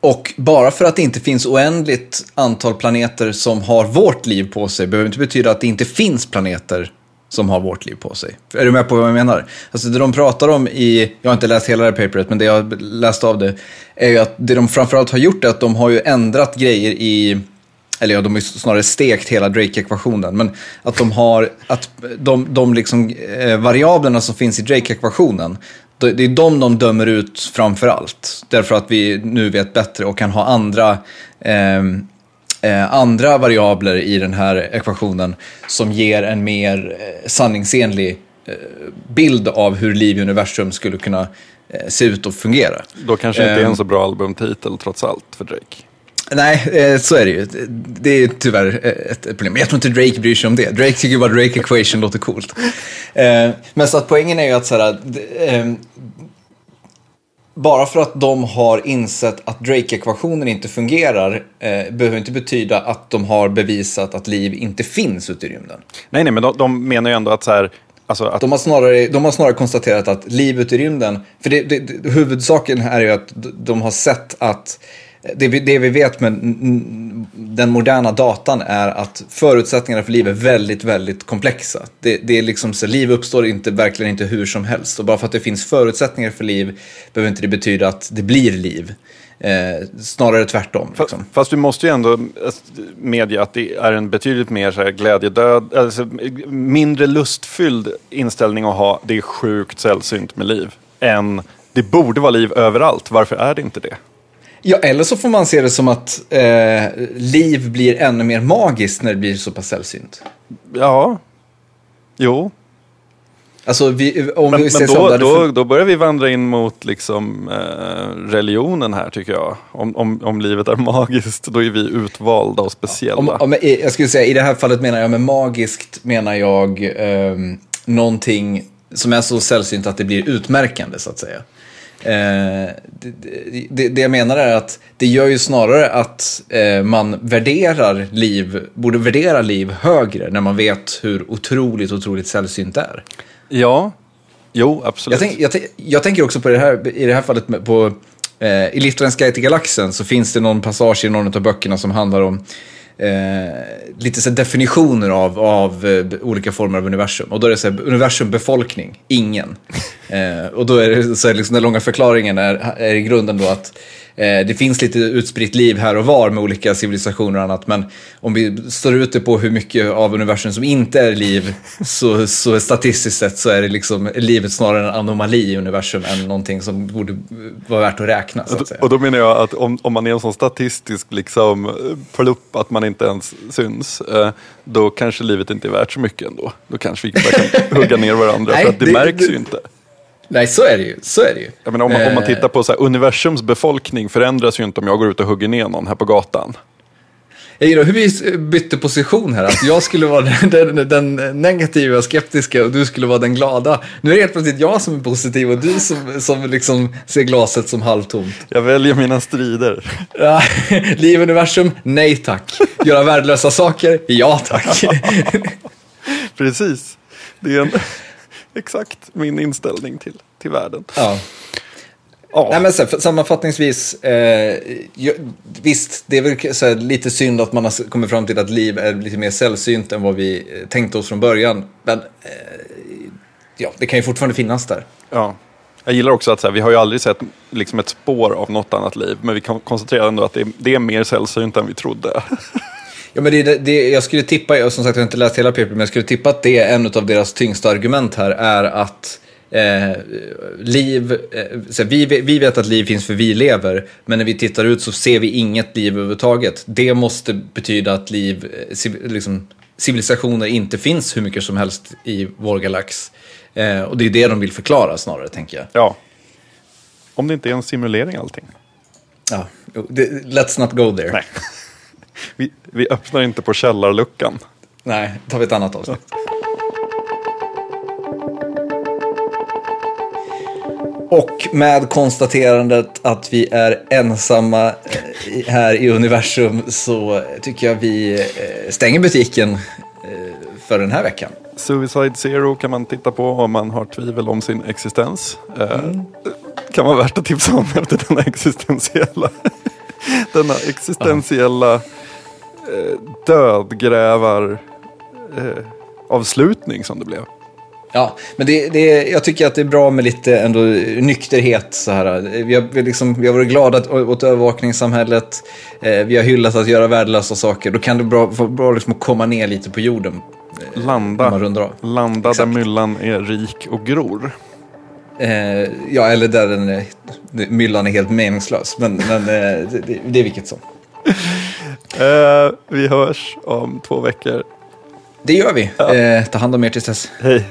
Och bara för att det inte finns oändligt antal planeter som har vårt liv på sig behöver inte betyda att det inte finns planeter som har vårt liv på sig. Är du med på vad jag menar? Alltså det de pratar om i, jag har inte läst hela det här paperet, men det jag läst av det, är ju att det de framförallt har gjort är att de har ju ändrat grejer i, eller ja, de har snarare stekt hela Drake-ekvationen, men att de har, att de, de liksom, eh, variablerna som finns i Drake-ekvationen, det det är de de dömer ut framför allt. Därför att vi nu vet bättre och kan ha andra, ehm, eh, andra variabler i den här ekvationen som ger en mer eh, sanningsenlig eh, bild av hur liv i universum skulle kunna eh, se ut och fungera. Då kanske inte är Ehm. en så bra albumtitel trots allt för Drake. Nej, eh, så är det ju. Det är tyvärr eh, ett problem. Jag tror inte Drake bryr sig om det. Drake tycker bara Drake Equation låter coolt. Eh, Men så att poängen är ju att så här, bara för att de har insett att Drake-ekvationen inte fungerar eh, behöver inte betyda att de har bevisat att liv inte finns ute i rymden. Nej, nej, men de, de menar ju ändå att så här, alltså att De har snarare, de har snarare konstaterat att liv ute i rymden, för det, det, det, huvudsaken här är ju att de har sett att det vi, det vi vet med den moderna datan är att förutsättningarna för liv är väldigt, väldigt komplexa. Det, det är liksom så, liv uppstår inte, verkligen inte hur som helst. Och bara för att det finns förutsättningar för liv behöver inte det betyda att det blir liv. Eh, snarare tvärtom. Liksom. Fast du måste ju ändå eh, medge att det är en betydligt mer så här glädjedöd, alltså mindre lustfylld inställning att ha det är sjukt sällsynt med liv. Än det borde vara liv överallt, varför är det inte det? Ja, eller så får man se det som att eh, liv blir ännu mer magiskt när det blir så pass sällsynt. Ja, jo. Alltså, vi, om Men, vi ser men då, då, för- då börjar vi vandra in mot liksom, eh, religionen här tycker jag. Om, om, om livet är magiskt, då är vi utvalda och speciella. Om, om, i- jag skulle säga, i det här fallet menar jag med magiskt menar jag eh, någonting som är så sällsynt att det blir utmärkande så att säga. Eh, det, det, det jag menar är att det gör ju snarare att eh, man värderar liv, borde värdera liv högre när man vet hur otroligt, otroligt sällsynt det är. Ja, jo absolut. Jag, tänk, jag, jag tänker också på det här, i det här fallet på, eh, i Liftarens guide till galaxen så finns det någon passage i någon av böckerna som handlar om Eh, lite så definitioner av, av eh, olika former av universum. Och då är det så här, universum befolkning, ingen. Eh, och då är det så här, liksom den långa förklaringen är, är i grunden då att det finns lite utspritt liv här och var med olika civilisationer och annat. Men om vi står ute på hur mycket av universum som inte är liv så, så statistiskt sett så är det liksom livet snarare en anomali i universum än någonting som borde vara värt att räkna. Så att säga. Och då menar jag att om, om man är en sån statistisk liksom, eh, plupp att man inte ens syns, eh, då kanske livet inte är värt så mycket ändå. Då kanske vi bara kan hugga ner varandra Nej, för att det, det- märks det- ju inte. Nej, så är det ju. Så är det ju. Jag menar, om, man, om man Eh, tittar på så här, universums befolkning förändras ju inte om jag går ut och hugger ner någon här på gatan. Jag gillar hur vi bytte position här. Att jag skulle vara den, den, den negativa, skeptiska och du skulle vara den glada. Nu är det helt plötsligt jag som är positiv och du som, som liksom ser glaset som halvtomt. Jag väljer mina strider. Ja, liv, universum, nej tack. Göra värdelösa saker, ja tack. Precis. Det är en, exakt min inställning till, till världen. Ja. Ja. Nej, men så, sammanfattningsvis, eh, visst, det är väl så här, lite synd att man har kommit fram till att liv är lite mer sällsynt än vad vi eh, tänkte oss från början. Men eh, ja, det kan ju fortfarande finnas där. Ja. Jag gillar också att så här, vi har ju aldrig sett liksom, ett spår av något annat liv, men vi kan konstatera ändå att det är, det är mer sällsynt än vi trodde. Ja, men det, det, jag skulle tippa, jag, som sagt jag har inte läst hela paper, men jag skulle tippa att det är en av deras tyngsta argument här är att eh, liv, eh, vi, vi vet att liv finns för vi lever, men när vi tittar ut så ser vi inget liv överhuvudtaget. Det måste betyda att liv, eh, liksom, civilisationer inte finns hur mycket som helst i vår galax. Eh, och det är det de vill förklara snarare, tänker jag. Ja. Om det inte är en simulering allting. Ja, det, let's not go there. Nej. Vi, vi öppnar inte på källarluckan. Nej, tar vi ett annat avsnitt. Och med konstaterandet att vi är ensamma eh, här i universum så tycker jag vi eh, stänger butiken eh, för den här veckan. Suicide Zero kan man titta på om man har tvivel om sin existens. Eh, Kan vara värt att tipsa om efter denna existentiella, denna existentiella eh, dödgrävar eh, avslutning som det blev. Ja, men det, det, jag tycker att det är bra med lite ändå nykterhet. Så här. Vi, har, vi, liksom, vi har varit glada åt övervakningssamhället. Eh, vi har hyllat att göra värdelösa saker. Då kan det vara bra, liksom att komma ner lite på jorden. Eh, landa, landa där myllan är rik och gror. Eh, ja, eller där den är, myllan är helt meningslös. Men, men eh, det, det, är vilket som. Eh, vi hörs om två veckor. Det gör vi. Ja. ta hand om er tills dess. Hej.